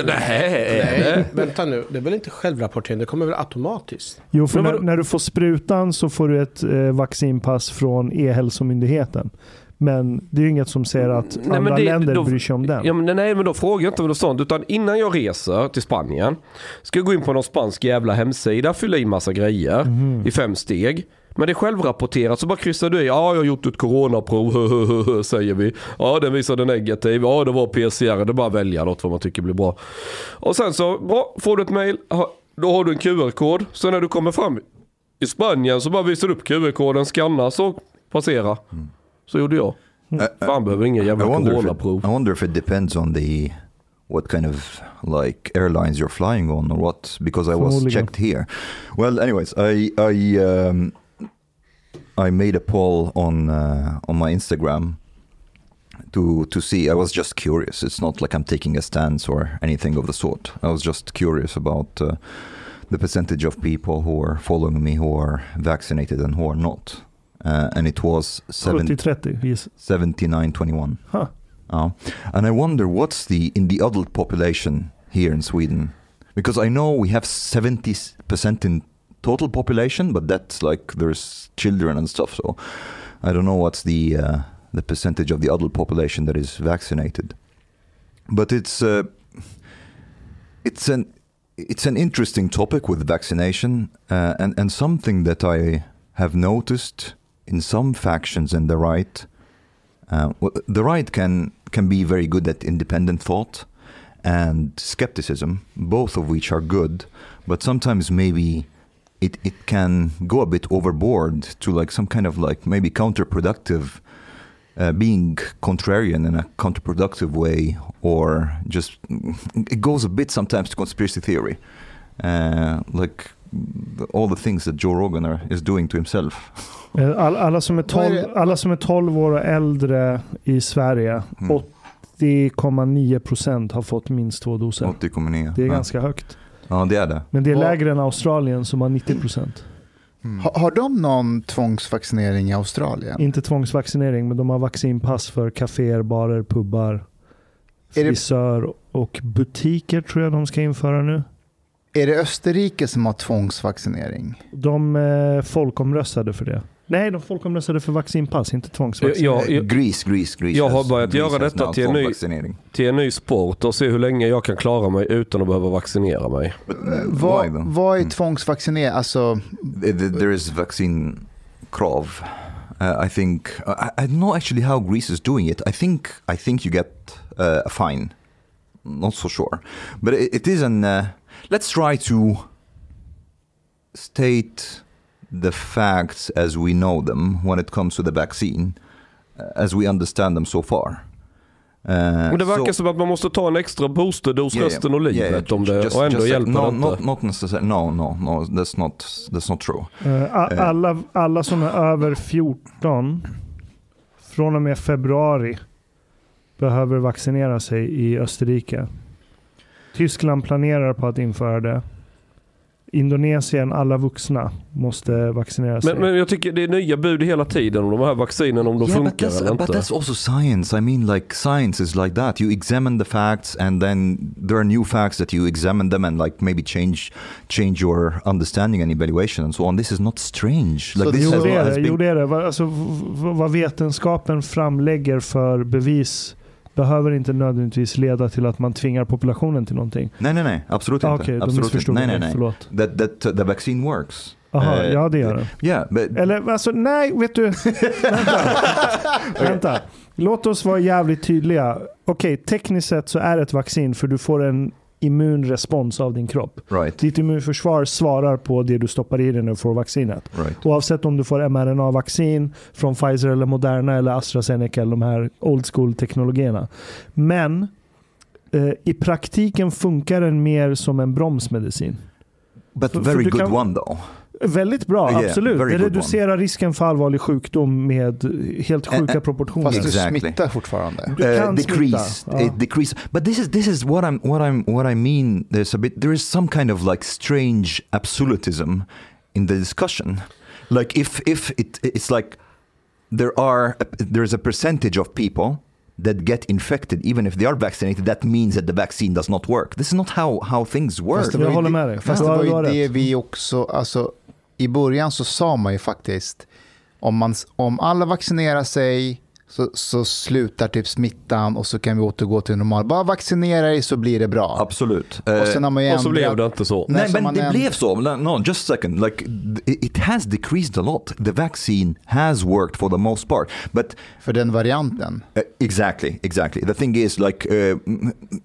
Nej, det? Vänta nu, det är väl inte självrapportering? Det kommer väl automatiskt? Jo, för Men när, när du får sprutan så får du ett eh, vaccinpass från E-hälsomyndigheten. Men det är ju inget som säger att Nej, men andra det- länder då- bryr sig om den. Ja, men nej, men då frågar jag inte om något sånt. Utan innan jag reser till Spanien ska jag gå in på någon spansk jävla hemsida, fylla i massa grejer Mhm. i fem steg. Men det är självrapporterat så bara kryssar du i. Ja, jag har gjort ett coronaprov, säger vi. Ja, den visade negativ. Ja, det var PCR. Det är bara att välja något vad man tycker blir bra. Och sen så, bra, får du ett mail. Då har du en QR-kod. Så när du kommer fram i Spanien så bara visar du upp QR-koden, skanna så passera. Så gjorde jag. Fan behöver ingen I jävla wonder, if coronaprov. I wonder if it depends on the what kind of like airlines you're flying on or what because I was checked here. Well, anyways, I I um, I made a poll on uh, on my Instagram to to see. I was just curious. It's not like I'm taking a stance or anything of the sort. I was just curious about uh, the percentage of people who are following me who are vaccinated and who are not. Uh, and it was seven, 70-30. Yes. 79-21. Huh. Uh, and I wonder what's the in the adult population here in Sweden, because I know we have seventy percent in total population, but that's like there's children and stuff. So I don't know what's the uh, the percentage of the adult population that is vaccinated. But it's uh, it's an it's an interesting topic with vaccination, uh, and and something that I have noticed in some factions in the right. Uh, the right can can be very good at independent thought and skepticism, both of which are good, but sometimes maybe it it can go a bit overboard to like some kind of like maybe counterproductive, uh, being contrarian in a counterproductive way, or just it goes a bit sometimes to conspiracy theory, uh, like all the things that Joe Rogan are, is doing to himself. (laughs) Eh, All, alla, som är Vad är 12, det? alla som är 12 år och äldre i Sverige, Mm. 80,9 procent har fått minst två doser. 80,9. Det är ja. ganska högt. Ja, det är det. Men det är lägre än Australien som har 90 procent. Ha, har de någon tvångsvaccinering i Australien? Inte tvångsvaccinering, men de har vaccinpass för kaféer, barer, pubbar, frisör och butiker tror jag de ska införa nu. Är det Österrike som har tvångsvaccinering? De eh, folkomröstade för det. Nej, de folkomröstade för vaccinpass, inte tvångsvaccinering. Ja, jag- Greece, Greece, Greece. Jag har börjat Greece göra detta till en ny- vaccinering. till en ny sport och se hur länge jag kan klara mig utan att behöva vaccinera mig. Uh, why Vad, vad är Mm. tvångsvaccinering? Alltså, th- There is vaccine krav. Uh, I think I, I don't know actually how Greece is doing it. I think I think you get uh, a fine. Not so sure, but it, it is an. Uh, let's try to state the facts as we know them when it comes to the vaccine, uh, as we understand them so far. Uh, Men det verkar so- som att man måste ta en extra boosterdos Yeah, resten av livet yeah, yeah, om det, just- och ändå just like- hjälper no, det inte. not, not necessarily. No, no, no. That's not. That's not true. Eh. alla, alla som är över 14 från och med februari behöver vaccinera sig i Österrike. Tyskland planerar på att införa det. Indonesien, alla vuxna, måste vaccinera sig. Men, men jag tycker det är nya bud hela tiden om de här vaccinen om de yeah, but funkar that's, eller but inte. that's also science. I mean, like science is like that. You examine the facts, and then there are new facts that you examine them and like maybe change change your understanding and evaluation and so on. This is not strange. Like So this Jo has, det är det. been- Jo, det, är det. Alltså, vad vetenskapen framlägger för bevis behöver inte nödvändigtvis leda till att man tvingar populationen till någonting. Nej, nej, nej, absolut Ah, inte. okej, absolut missförstod inte. Nej, jag nej, dig. nej. Förlåt. That, that uh, the vaccine works. Aha, Eh, ja det gör det. Yeah, but Eller alltså, nej, vet du. Vänta. (laughs) Vänta. Låt oss vara jävligt tydliga. Okej, tekniskt sett så är det ett vaccin för du får en immunrespons av din kropp. right, Ditt immunförsvar svarar på det du stoppar i dig när du får vaccinet. right. Oavsett om du får mRNA-vaccin från Pfizer eller Moderna eller AstraZeneca eller de här old school-teknologierna. Men eh, i praktiken funkar den mer som en bromsmedicin. But För- för very du good kan- one though. Väldigt bra, Yeah, absolut. Det reducerar risken för allvarlig sjukdom med helt Eh, sjuka eh, proportioner. Fast Exactly. du smittar fortfarande. Du kan uh, decrease smitta, it decrease but this is this is what i'm what i'm what i mean there's a bit there is some kind of like strange absolutism in the discussion like if if it it's like there are there's a percentage of people that get infected even if they are vaccinated that means that the vaccine does not work this is not how how things work Fast det var ju. Fast det var ju det vi också, alltså i början så sa man ju faktiskt om, man, om alla vaccinerar sig så, så slutar typ smittan och så kan vi återgå till normal. Bara vaccinera dig så blir det bra. absolut Och sen har man ju Och så blev ändrat- det inte så. Nej, men det änd- blev så. No, No, just a second. Like, it has decreased a lot. The vaccine has worked for the most part. But För den varianten. Uh, exactly, exactly. The thing is, like, uh,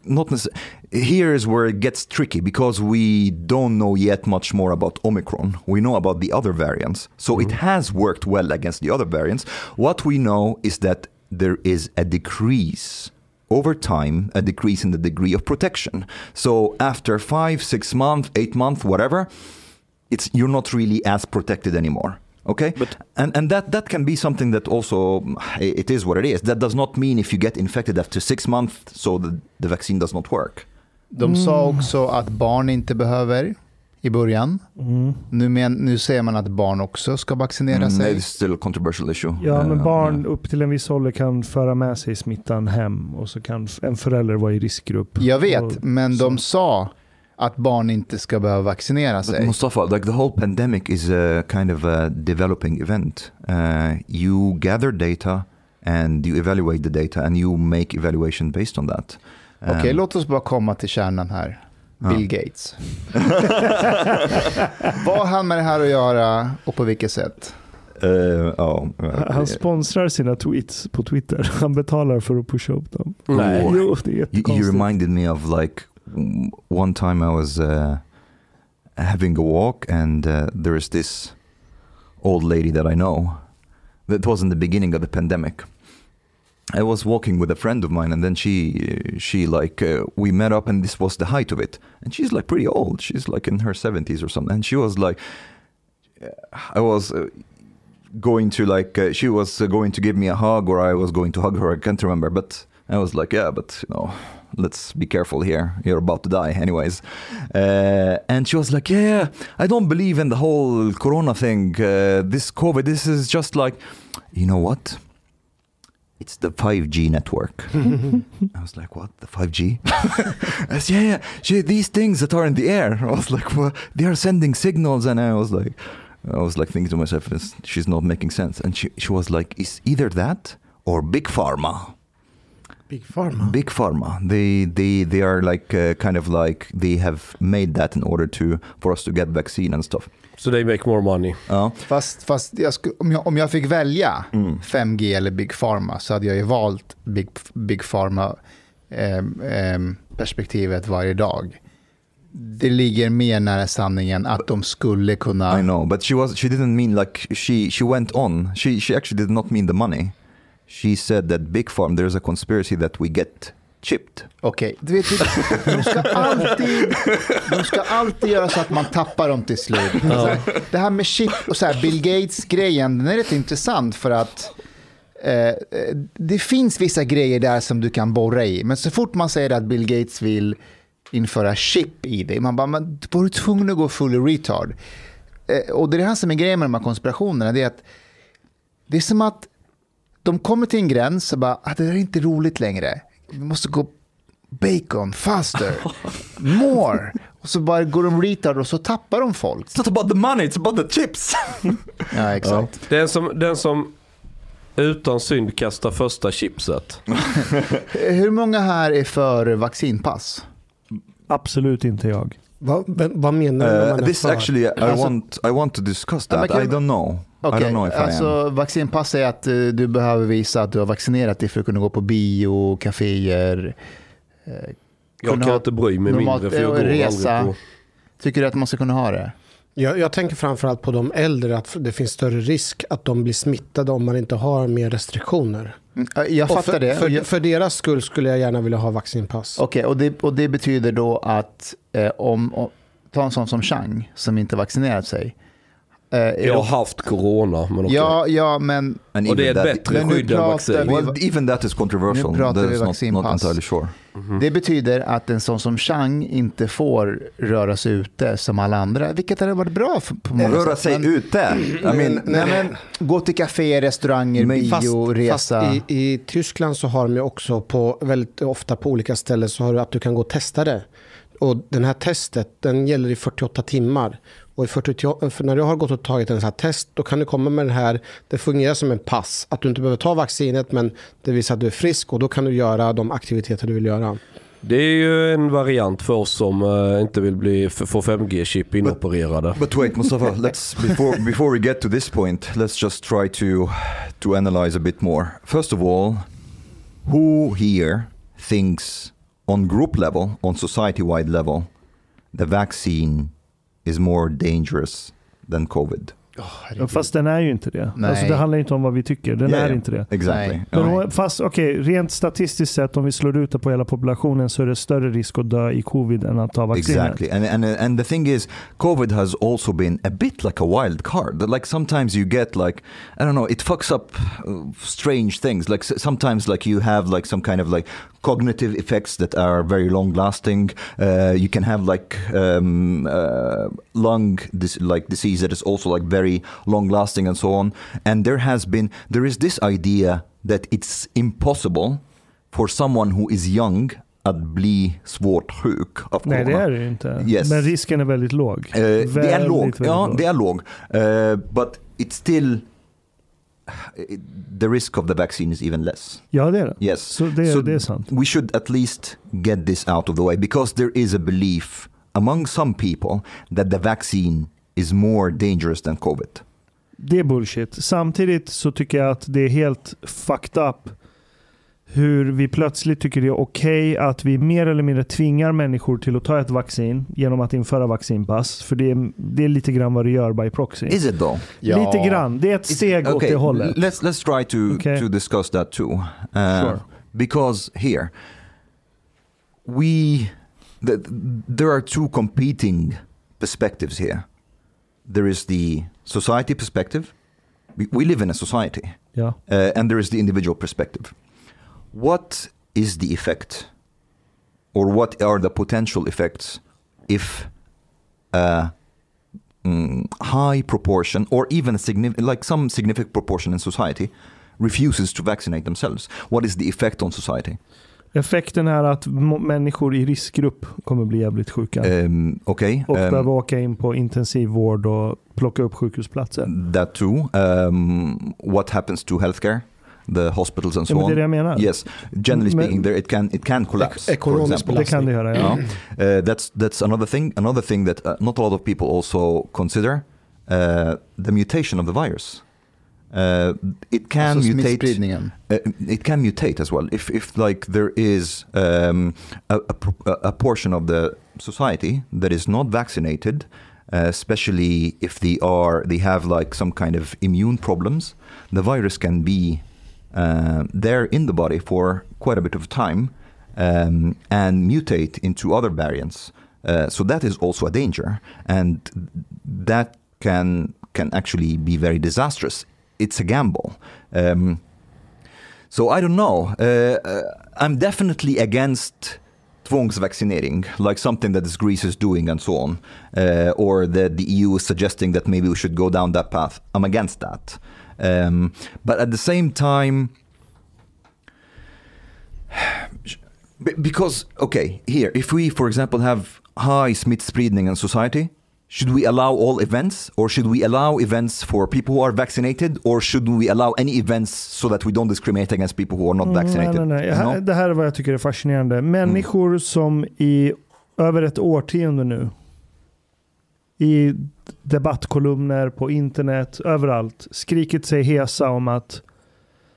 not necess- here is where it gets tricky because we don't know yet much more about Omicron. We know about the other variants, so it mm-hmm. has worked well against the other variants. What we know is that there is a decrease over time, a decrease in the degree of protection. So after five, six months, eight months, whatever, it's you're not really as protected anymore. Okay, But- and and that that can be something that also it is what it is. That does not mean if you get infected after six months, so the, the vaccine does not work. De sa också att barn inte behöver i början. Mm. Nu, men, nu säger man att barn också ska vaccinera Mm, sig. it's still a controversial issue. Ja, men Uh, barn yeah. upp till en viss ålder kan föra med sig smittan hem och så kan en förälder vara i riskgrupp. Jag vet, Och- men så. de sa att barn inte ska behöva vaccinera But sig. Mustafa, like the whole pandemic is a kind of a developing event. Uh, you gather data and you evaluate the data and you make evaluation based on that. Okej, Um, låt oss bara komma till kärnan här. Ja. Bill Gates. (laughs) Vad har han med det här att göra och på vilket sätt? uh, oh, Han sponsrar sina tweets på Twitter. (laughs) Han betalar för att pusha upp dem. Nej. Jo, det är You, you reminded me of like one time I was uh, having a walk, and uh, there is this old lady that I know. That was in the beginning of the pandemic. I was walking with a friend of mine, and then she, she like, uh, we met up, and this was the height of it. And she's like pretty old. She's like in her seventies or something. And she was like, I was. Uh, going to like uh, she was uh, going to give me a hug or I was going to hug her I can't remember but I was like yeah but you know let's be careful here you're about to die anyways uh, and she was like yeah, yeah I don't believe in the whole corona thing uh, this covid this is just like you know what it's the 5G network. (laughs) I was like, what? The 5G? I said, yeah, yeah. She, these things that are in the air. I was like, well, they are sending signals. And I was like, I was like thinking to myself, she's not making sense. And she, she was like, it's either that or big pharma. Big Pharma. Big pharma. They, they, they are like uh, kind of like they have made that in order to for us to get vaccine and stuff. So they make more money. Ja. Fast, fast jag sku, om, jag, om jag fick välja Mm. 5G eller Big Pharma så hade jag ju valt Big, big Pharma ehm, ehm, perspektivet varje dag. Det ligger mer nära sanningen att de skulle kunna... I know, but she was she didn't mean like she she went on. She she actually did not mean the money. She said that big farm there's a conspiracy that we get chipped. Okej, du vet, de ska, alltid, de ska alltid göra så att man tappar dem till slut. Här, det här med chip och så här, Bill Gates-grejen, den är rätt intressant för att eh, det finns vissa grejer där som du kan borra i. Men så fort man säger att Bill Gates vill införa chip i dig, man bara, men var du tvungen att gå full retard? Eh, och det är det här som är grejen med de här konspirationerna, det är att det är som att de kommer till en gräns och bara, ah, det där är inte roligt längre. Vi måste gå bacon, faster, more. Och så bara går de retard och så tappar de folk. It's not about the money, it's about the chips. (laughs) Ja, exakt. Den som, den som Utan synd kasta första chipset. (laughs) Hur många här är för vaccinpass? Absolut inte jag. Vad, vad menar du Uh, this för? actually, I Alltså- want, I want to discuss Ja, that. I don't know. I Okej, don't know if I am. alltså vaccinpass är att eh, du behöver visa att du har vaccinerat dig för att kunna gå på bio, kaféer. eh, Jag kan inte bry mig normalt- mindre för jag eh, går resa. aldrig på... Tycker du att man ska kunna ha det? Jag, jag tänker framförallt på de äldre, att det finns större risk att de blir smittade om man inte har mer restriktioner. Mm, ja, Jag fattar för, det. För, för deras skull skulle jag gärna vilja ha vaccinpass. Okej, och, det, och det betyder då att eh, om, om, ta en sån som Chang som inte vaccinerat sig. Eh, är Jag har haft corona, men okej. ja, ja, men Och det är ett bättre skydd än pratar vaccin. vi- Well, even that is controversial. Nu pratar That vi is not, not vaccinpass. entirely sure. det betyder att en sån som Chang inte får röra sig ute som alla andra. Vilket hade varit bra för, på många Röra sätt. sig Men- ute. I mean, Nej, men, gå till café, restauranger, Men bio, Fast, resa. fast i, i Tyskland så har de också på, väldigt ofta på olika ställen så har du att du kan gå och testa det. Och den här testet den gäller i 48 timmar. Och i 48, för när du har gått och tagit en sån här test då kan du komma med den här, det fungerar som en pass. Att du inte behöver ta vaccinet men det visar att du är frisk och då kan du göra de aktiviteter du vill göra. Det är ju en variant för oss som eh, inte vill bli, få 5G-chip inopererade. But wait, Mustafa, (laughs) let's before before we get to this point, let's just try to to analyze a bit more. First of all, who here thinks on group level, on society-wide level, the vaccine is more dangerous than COVID? Ja, Fast den är ju inte det. Nej. Alltså, det handlar inte om vad vi tycker. Den Yeah, är yeah. inte det. Exactly. Men fast okej, rent statistiskt sett om vi slår ut det på hela populationen så är det större risk att dö i covid än att ta vaccinet. Exactly, and and and the thing is, COVID has also been a bit like a wild card. Like sometimes you get like I don't know, it fucks up uh, strange things. Like sometimes like you have like some kind of like cognitive effects that are very long lasting. Uh, you can have like um, uh, lung dis- like disease that is also like very long lasting and so on. And there has been there is this idea that it's impossible for someone who is young att bli svårt sjuk av Nej, det corona. är det ju inte. Yes. Men risken är väldigt låg. Eh, det är Väldigt, låg. väldigt Ja, det är låg. Eh, but it's still the risk of the vaccine is even less. Ja, det är det. Yes. Så det, det är sant. We should at least get this out of the way because there is a belief among some people that the vaccine is more dangerous than COVID. Det är bullshit. Samtidigt så tycker jag att det är helt fucked up hur vi plötsligt tycker det är okej att vi mer eller mindre tvingar människor till att ta ett vaccin genom att införa vaccinpass. För det är, det är lite grann vad det gör by proxy. Is it though? Lite grann. Det är ett steg åt okay, det hållet. Let's let's try to Okay. to discuss that too. Uh, Sure. Because here we the, there are two competing perspectives here. There is the society perspective. We, we live in a society, Ja. uh, and there is the individual perspective. What is the effect, or what are the potential effects, if a mm, high proportion, or even significant, like some significant proportion in society, refuses to vaccinate themselves? What is the effect on society? Effekten är att människor i riskgrupp kommer bli jävligt sjuka. Um, okay, och um, behöva åka in på intensivvård och plocka upp sjukhusplatser. that too. Um, what happens to healthcare? The hospitals and so Ja, men det är on. det jag menar. Yes, generally speaking, there it can it can collapse. for ekonomisk example. Det kan det göra, ja. Uh, that's that's another thing. Another thing that uh, not a lot of people also consider uh, the mutation of the virus. Uh, it can mutate. Uh, it can mutate as well. If if like there is um, a, a, a portion of the society that is not vaccinated, uh, especially if they are they have like some kind of immune problems, the virus can be uh, there in the body for quite a bit of time um, and mutate into other variants. Uh, so that is also a danger, and that can can actually be very disastrous. It's a gamble. Um, so I don't know. Uh, uh, I'm definitely against tvångsvaccinering, like something that Greece is doing and so on, uh, or that the EU is suggesting that maybe we should go down that path. I'm against that. Um, but at the same time, (sighs) because okay, here, if we, for example, have high smittspridning in society, should we allow all events or should we allow events for people who are vaccinated or should we allow any events so that we don't discriminate against people who are not vaccinated? Mm, Nej, nej, nej. You know? Det här är vad jag tycker är fascinerande. Människor som i över ett årtionde nu i debattkolumner, på internet, överallt skrikit sig hesa om att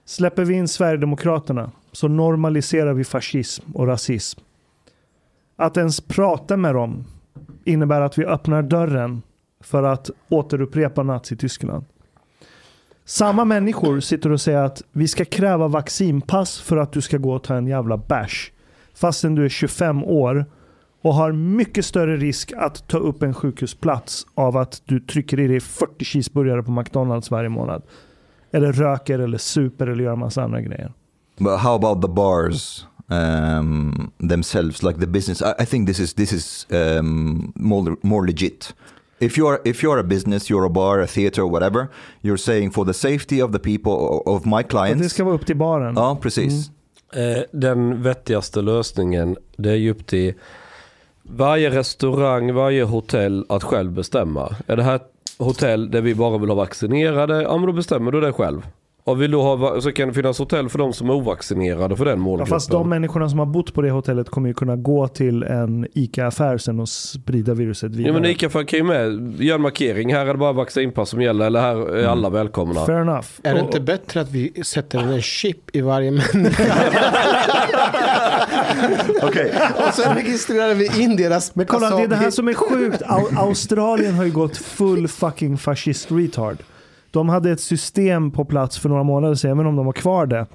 släpper vi in Sverigedemokraterna så normaliserar vi fascism och rasism. Att ens prata med dem innebär att vi öppnar dörren för att återupprepa Nazityskland. Samma människor sitter och säger att vi ska kräva vaccinpass för att du ska gå och ta en jävla bärs. Fastän du är 25 år och har mycket större risk att ta upp en sjukhusplats av att du trycker i dig 40 cheeseburgare på McDonalds varje månad. Eller röker eller super eller gör en massa andra grejer. But how about the bars um, themselves, like the business? I, I think this is this is um, more more legit. If you're if you're a business, you're a bar, a theater, whatever, you're saying for the safety of the people of my Och det clients. ska vara upp till baren. Ja, precis. Eh, Den vettigaste lösningen det är ju upp till varje restaurang, varje hotell att själv bestämma. Är det här ett hotell där vi bara vill ha vaccinerade, ja men då bestämmer du det själv. Och vill du ha, så kan det finnas hotell för de som är ovaccinerade för den Ja, målgruppen. fast de människorna som har bott på det hotellet kommer ju kunna gå till en ICA-affär sen och sprida viruset vidare. Ja men Ica kan ju med göra en markering. Här är det bara vaccinpass som gäller eller här är alla välkomna. Fair enough. Är det inte bättre att vi sätter en chip i varje människa? (laughs) Okej. Och sen registrerar vi in deras... Men kolla, det är det här som är sjukt. Au- Australien har ju gått full fucking fascist retard. De hade ett system på plats för några månader sedan, även om de har kvar det.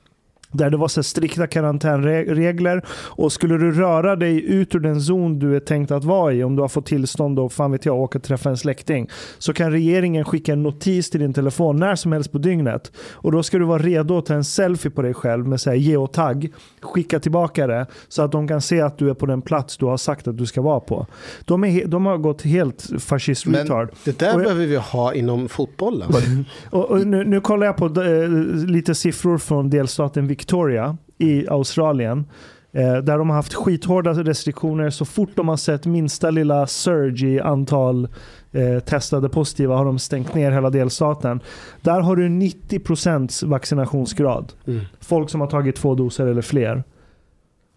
Där det var så strikta karantänregler och skulle du röra dig ut ur den zon du är tänkt att vara i, om du har fått tillstånd och fan vet jag, åka och träffa en släkting, så kan regeringen skicka en notis till din telefon när som helst på dygnet. Och då ska du vara redo att ta en selfie på dig själv med så här geotag, skicka tillbaka det så att de kan se att du är på den plats du har sagt att du ska vara på. De, är, de har gått helt fascist Men retard. det där jag- behöver vi ha inom fotbollen. (laughs) och, och nu, nu kollar jag på eh, lite siffror från delstaten Victoria i Australien. Eh, där de har haft skithårda restriktioner. Så fort de har sett minsta lilla surge i antal eh, testade positiva har de stängt ner hela delstaten. Där har du 90% vaccinationsgrad. Mm. Folk som har tagit två doser eller fler.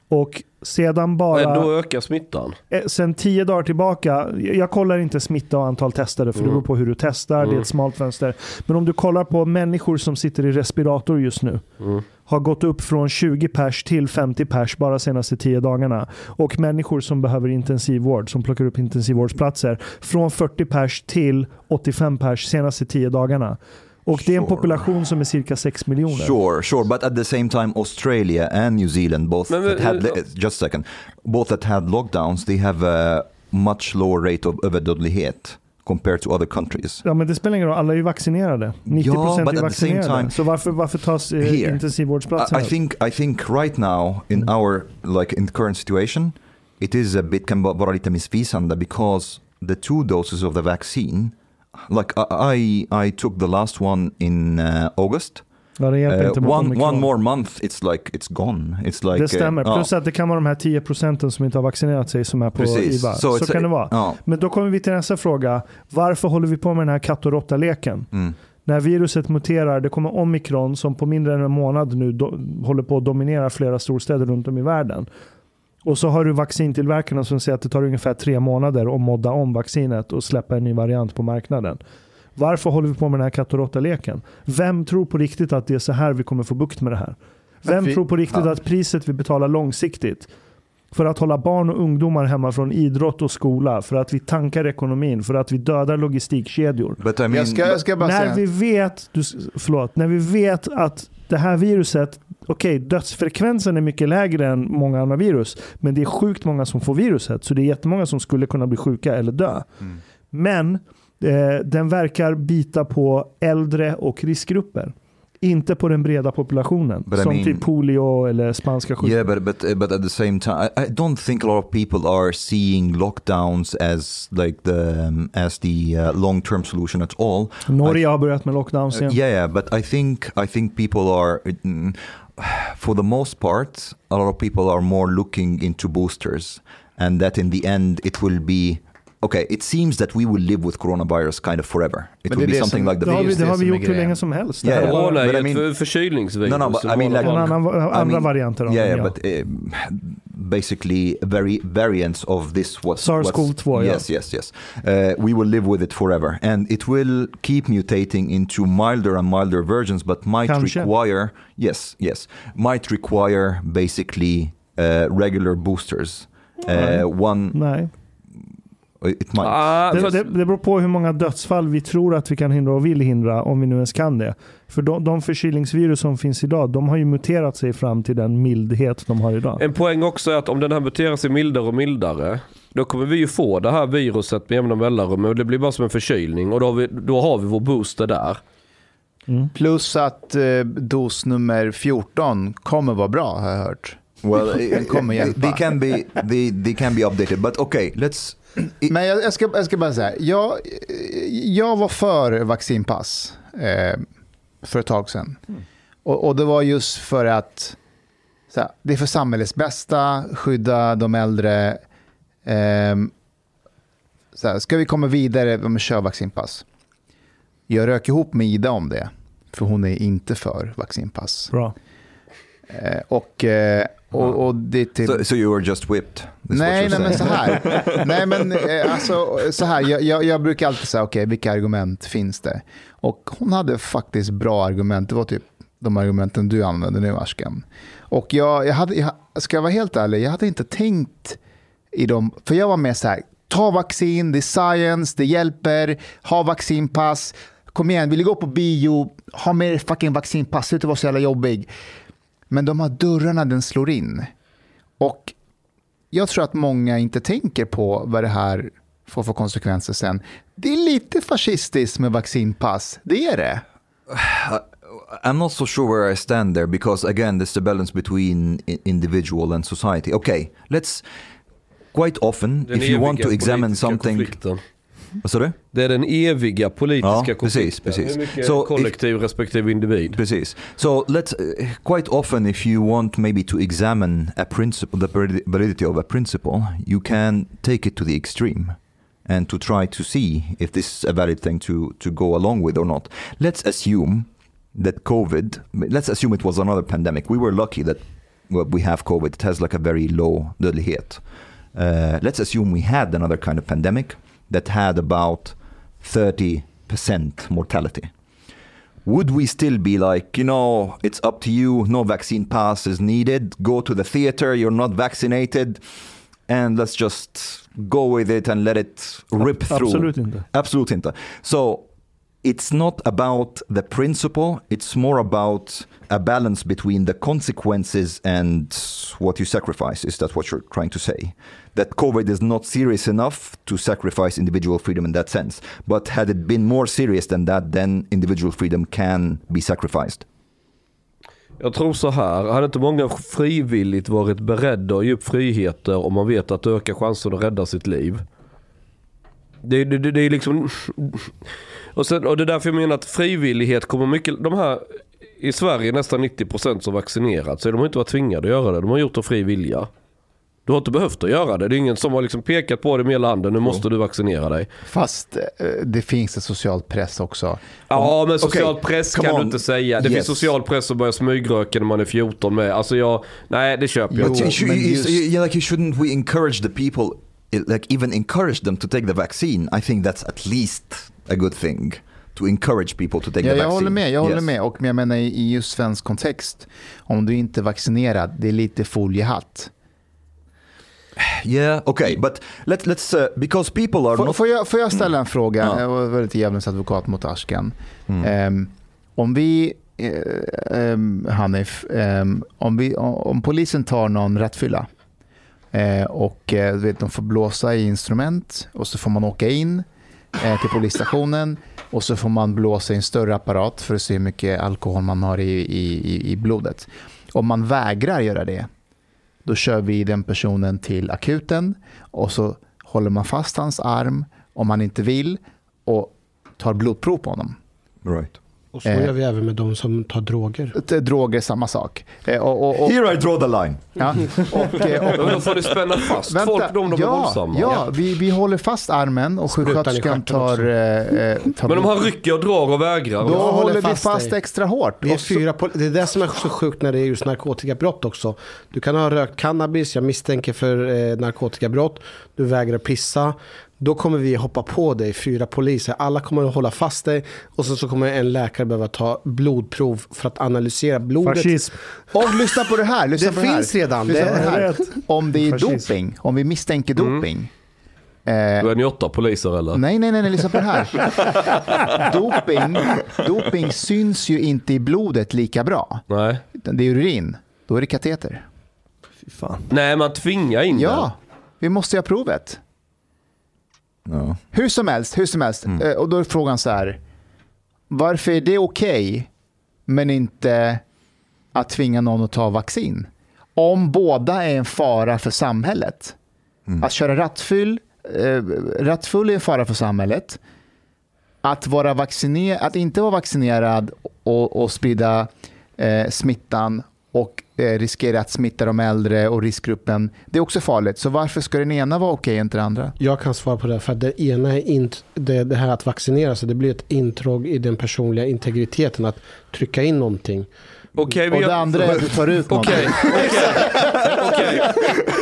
Och sedan bara... Ändå ökar smittan. Eh, Sen tio dagar tillbaka, jag kollar inte smitta och antal testade för det beror på hur du testar, det är ett smalt fönster. Men om du kollar på människor som sitter i respirator just nu, har gått upp från 20 pers till 50 pers bara senaste tio dagarna. Och människor som behöver intensivvård, som plockar upp intensivvårdsplatser, från 40 pers till 85 pers senaste tio dagarna. Och det är en Sure. population som är cirka 6 miljoner. Sure, sure, but at the same time, Australia and New Zealand both Men- that had men- just a second, both that had lockdowns. They have a much lower rate of överdödlighet compared to other countries. Ja men det spelar ingen roll, alla är ju vaccinerade. 90% Ja, but är at the same vaccinerade. time- så varför, varför tas eh, Here, intensivvårdsplatserna I, I think I think right now in our like in the current situation, it is a bit kan vara lite missvisande because the two doses of the vaccine, like I I, I took the last one in uh, August. Ja, det hjälper Uh, inte mot one omikron. one more month, it's like it's gone. It's like Det uh, stämmer. ja. Plus att det kan vara de här 10 procenten som inte har vaccinerat sig som är på Precis. IVA. Så Så, kan det vara. Men då kommer vi till nästa fråga. Varför håller vi på med den här katt och råtta-leken? Mm. När viruset muterar, det kommer omikron som på mindre än en månad nu do, håller på att dominera flera storstäder runt om i världen. Och så har du vaccintillverkarna som säger att det tar ungefär tre månader att modda om vaccinet och släppa en ny variant på marknaden. Varför håller vi på med den här katt och råtta-leken? Vem tror på riktigt att det är så här vi kommer få bukt med det här? Vem vi- tror på riktigt ja. att priset vi betalar långsiktigt för att hålla barn och ungdomar hemma från idrott och skola, för att vi tankar ekonomin, för att vi dödar logistikkedjor. I mean, Jag ska, jag ska När vi vet, du, förlåt, när vi vet att det här viruset, okej dödsfrekvensen är mycket lägre än många andra virus, men det är sjukt många som får viruset, så det är jättemånga som skulle kunna bli sjuka eller dö. Mm. Men eh, den verkar bita på äldre och riskgrupper. Inte på den breda populationen. But I som mean- typ polio eller spanska sjukan. Yeah, but but uh, but at the same time, I, I don't think a lot of people are seeing lockdowns as like the um, as the uh, long term solution at all. Norge har börjat med lockdowns Uh, igen. yeah, yeah, but I think I think people are, mm, for the most part, a lot of people are more looking into boosters, and that in the end it will be okay, it seems that we will live with coronavirus kind of forever. It Men will be det something som- like Det har the vi, det har vi som är gjort hur grejen. länge som helst. Yeah, Det yeah. var Corona är but I ju ett förkylningsvirus. No, no, but I mean, like- bara- en annan, I andra mean- varianter av yeah, den, yeah, ja. but um, basically very variants of this what SARS-CoV-2, yeah. Yes, yes, yes. Uh, we will live with it forever, and it will keep mutating into milder and milder versions, but might Kanske. require yes, yes, might require basically uh, regular boosters. Uh, one, Nej. It might. Ah, Det, det, det beror på hur många dödsfall vi tror att vi kan hindra och vill hindra, om vi nu ens kan det. För de, de förkylningsvirus som finns idag, de har ju muterat sig fram till den mildhet de har idag. En poäng också är att om den här muterar sig mildare och mildare, då kommer vi ju få det här viruset med jämna mellanrum och det blir bara som en förkylning och då har vi, då har vi vår booster där. Plus att eh, dos nummer 14 kommer vara bra har jag hört. well, kommer (laughs) hjälpa. they can be they, they can be updated, but okay, let's. Men jag, jag, ska, jag ska bara säga, jag, jag var för vaccinpass eh, för ett tag sedan. Och, och det var just för att så här, det är för samhällets bästa, skydda de äldre. Eh, så här, ska vi komma vidare, men kör vaccinpass. Jag rök ihop med Ida om det, för hon är inte för vaccinpass. Bra. Eh, och, eh, och, och det typ... So, so you were just whipped. Nej, nej, men så här. (laughs) nej, men eh, alltså, så här. Jag, jag, jag brukar alltid säga, okej, vilka argument finns det? Och hon hade faktiskt bra argument. Det var typ de argumenten du använde nu, Ashkan. Och jag, jag hade, jag, ska jag vara helt ärlig, jag hade inte tänkt i dem, för jag var med så här, ta vaccin, det är science, det hjälper, ha vaccinpass, kom igen, vill du gå på bio, ha med fucking vaccinpass, sluta vara så jävla jobbig. Men de här dörrarna den slår in. Och jag tror att många inte tänker på vad det här får för konsekvenser sen. Det är lite fascistiskt med vaccinpass, det är det. (sighs) I'm not so sure where I stand there because again, there's the balance between individual and society. Okay, let's quite often, Den if you want to examine something. konflikten. Vad sa du? Det är den eviga politiska Ja, precis, konflikten. precis. Hur mycket if- kollektiv respektive individ? Precis. So let's uh, quite often, if you want maybe to examine a principle, the valid- validity of a principle, you can take it to the extreme and to try to see if this is a valid thing to to go along with or not. Let's assume that COVID. Let's assume it was another pandemic. We were lucky that well, we have COVID. It has like a very low dödlighet. Uh, let's assume we had another kind of pandemic that had about 30% mortality would we still be like, you know, it's up to you, no vaccine pass is needed, go to the theater, you're not vaccinated, and let's just go with it and let it rip through? Absolut inte. Absolut inte. So it's not about the principle, it's more about a balance between the consequences and what you sacrifice. Is that what you're trying to say? That COVID is not serious enough to sacrifice individual freedom in that sense. But had it been more serious than that, then individual freedom can be sacrificed. Jag tror så här, hade inte många frivilligt varit beredda att ge upp friheter om man vet att det ökar chansen att rädda sitt liv? Det, det, det, det är liksom... Och, sen, och det är därför jag menar att frivillighet kommer mycket... De här i Sverige nästan 90% som vaccinerat så de har inte varit tvingade att göra det. De har gjort det av fri vilja. Du har inte behövt att göra det. Det är ingen som har liksom pekat på det med hela handen. Nu måste du vaccinera dig. Fast eh, det finns en social press också. Ja men social Okej, press kan du inte säga. Det Yes. finns social press att börja smygröka när man är 14 med. Alltså jag, nej det köper jag Jo, But you, you, you- yeah, like you shouldn't we encourage the people, like even encourage them to take the vaccine? I think that's at least a good thing to encourage people to take Ja, the jag vaccine. håller med, jag håller Yes. med. Och jag menar i just svensk kontext, om du inte är vaccinerad, det är lite foliehatt. Yeah, okay, but let, let's uh, because people are Får, not. får, jag, får jag ställa en fråga? Ja. Jag var lite djävulens advokat mot Ashkan. Mm. Ehm, om vi, ehm, Hanif, ehm, om, vi, om polisen tar någon rattfylla eh, och eh, du vet, de får blåsa i instrument och så får man åka in eh, till polisstationen och så får man blåsa i en större apparat för att se hur mycket alkohol man har i, i, i- i blodet. Om man vägrar göra det, då kör vi den personen till akuten och så håller man fast hans arm om han inte vill och tar blodprov på honom. Right. Och så Eh. gör vi även med de som tar droger. Droger, samma sak. Eh, Och, och, och, Here I draw the line. ja, och, eh, och, (laughs) då får du spänna fast folk om de är ja, våldsamma. ja, vi, vi håller fast armen och sjuksköterskan tar... Eh, eh, tar Men om han rycker och drar och vägrar. då håller håller vi fast fast dig. extra hårt. Vi är fyra pol- det är det som är så sjukt när det är just narkotikabrott också. Du kan ha rökt cannabis, jag misstänker för eh, narkotikabrott. Du vägrar pissa. Då kommer vi hoppa på dig, fyra poliser. Alla kommer att hålla fast dig. Och så, så kommer en läkare behöva ta blodprov för att analysera blodet. Fascism. Och lyssna på det här. Lyssna Det på det här. finns redan. Lyssna Det- det här. Om det är Fascism. doping, om vi misstänker doping. Eh, Då är ni åtta poliser eller? nej, nej, nej, nej, lyssna på det här. (laughs) doping, doping syns ju inte i blodet lika bra. Nej. Det är urin. Då är det kateter. Fy fan. Nej, man tvingar in Ja, vi måste göra provet. Ja. Hur som helst, hur som helst. Eh, Och då är frågan så här. Varför är det okej, men inte att tvinga någon att ta vaccin? Om båda är en fara för samhället. Att köra rattfull, eh, rattfull är en fara för samhället. Att, vara vacciner, att inte vara vaccinerad och, och sprida eh, smittan och Eh, riskerar att smitta de äldre och riskgruppen, det är också farligt. Så varför ska den ena vara okej och inte den andra? Jag kan svara på det, för det ena är int- det, det här att vaccinera sig, det blir ett intrång i den personliga integriteten att trycka in någonting. Okej, vi Och det andra är att du tar ut någonting. Okej, okej,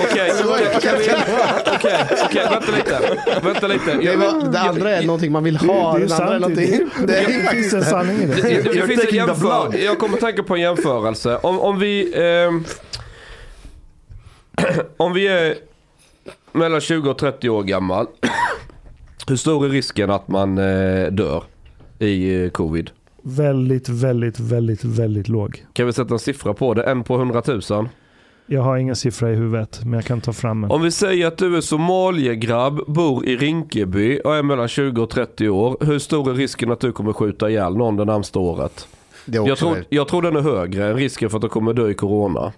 okej, okej, okej, vänta lite, vänta lite. Det, Jag- var, det andra är någonting man vill ha, det är det andra är sant. Det, någonting. det, det finns en sanning i Det, det. det, det finns en taking the jämför... blood. Jag kommer tänka på en jämförelse. Om, om vi... ehm, (clears throat) om vi är mellan 20 och 30 år gammal. (clears throat) Hur stor är risken att man eh, dör i eh, covid? Väldigt, väldigt, väldigt, väldigt låg. Kan vi sätta en siffra på det? En på 100 000? Jag har ingen siffra i huvudet, men jag kan ta fram en. Om vi säger att du är somaliegrabb, bor i Rinkeby och är mellan 20 och 30 år. Hur stor är risken att du kommer skjuta ihjäl någon det närmsta året? Det Jag tror, jag tror den är högre än risken för att du kommer dö i corona.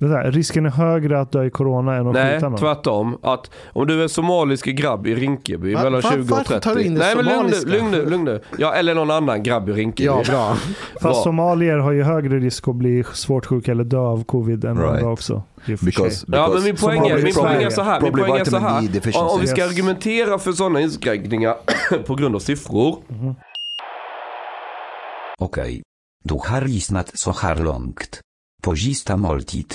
Det där, risken är högre att dö i corona än att Nej, skjuta någon. tvärtom. Att om du är somalisk grabb i Rinkeby Va- mellan va- 20 och varför 30. tar du in det Nej men lugn nu, lugn nu, lugn nu. Ja, eller någon annan grabb i Rinkeby. Ja, bra. (laughs) Fast Bra. somalier har ju högre risk att bli svårt sjuka eller dö av covid än Right. andra också. Because, sig. Ja men min because poäng är, min poäng är så här. Min poäng är så här. Om, om vi ska argumentera för sådana inskränkningar (coughs) på grund av siffror. Okej. Du har lyssnat så här långt. På sista måltid.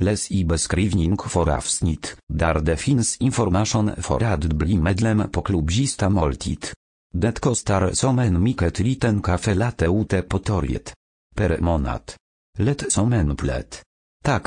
Läs i beskrivning för avsnitt, där det finns information för att bli medlem på klubzista måltid. Det kostar som en mycket liten kafe late ute på torget. Per månad. Lätt som en plätt. Tack,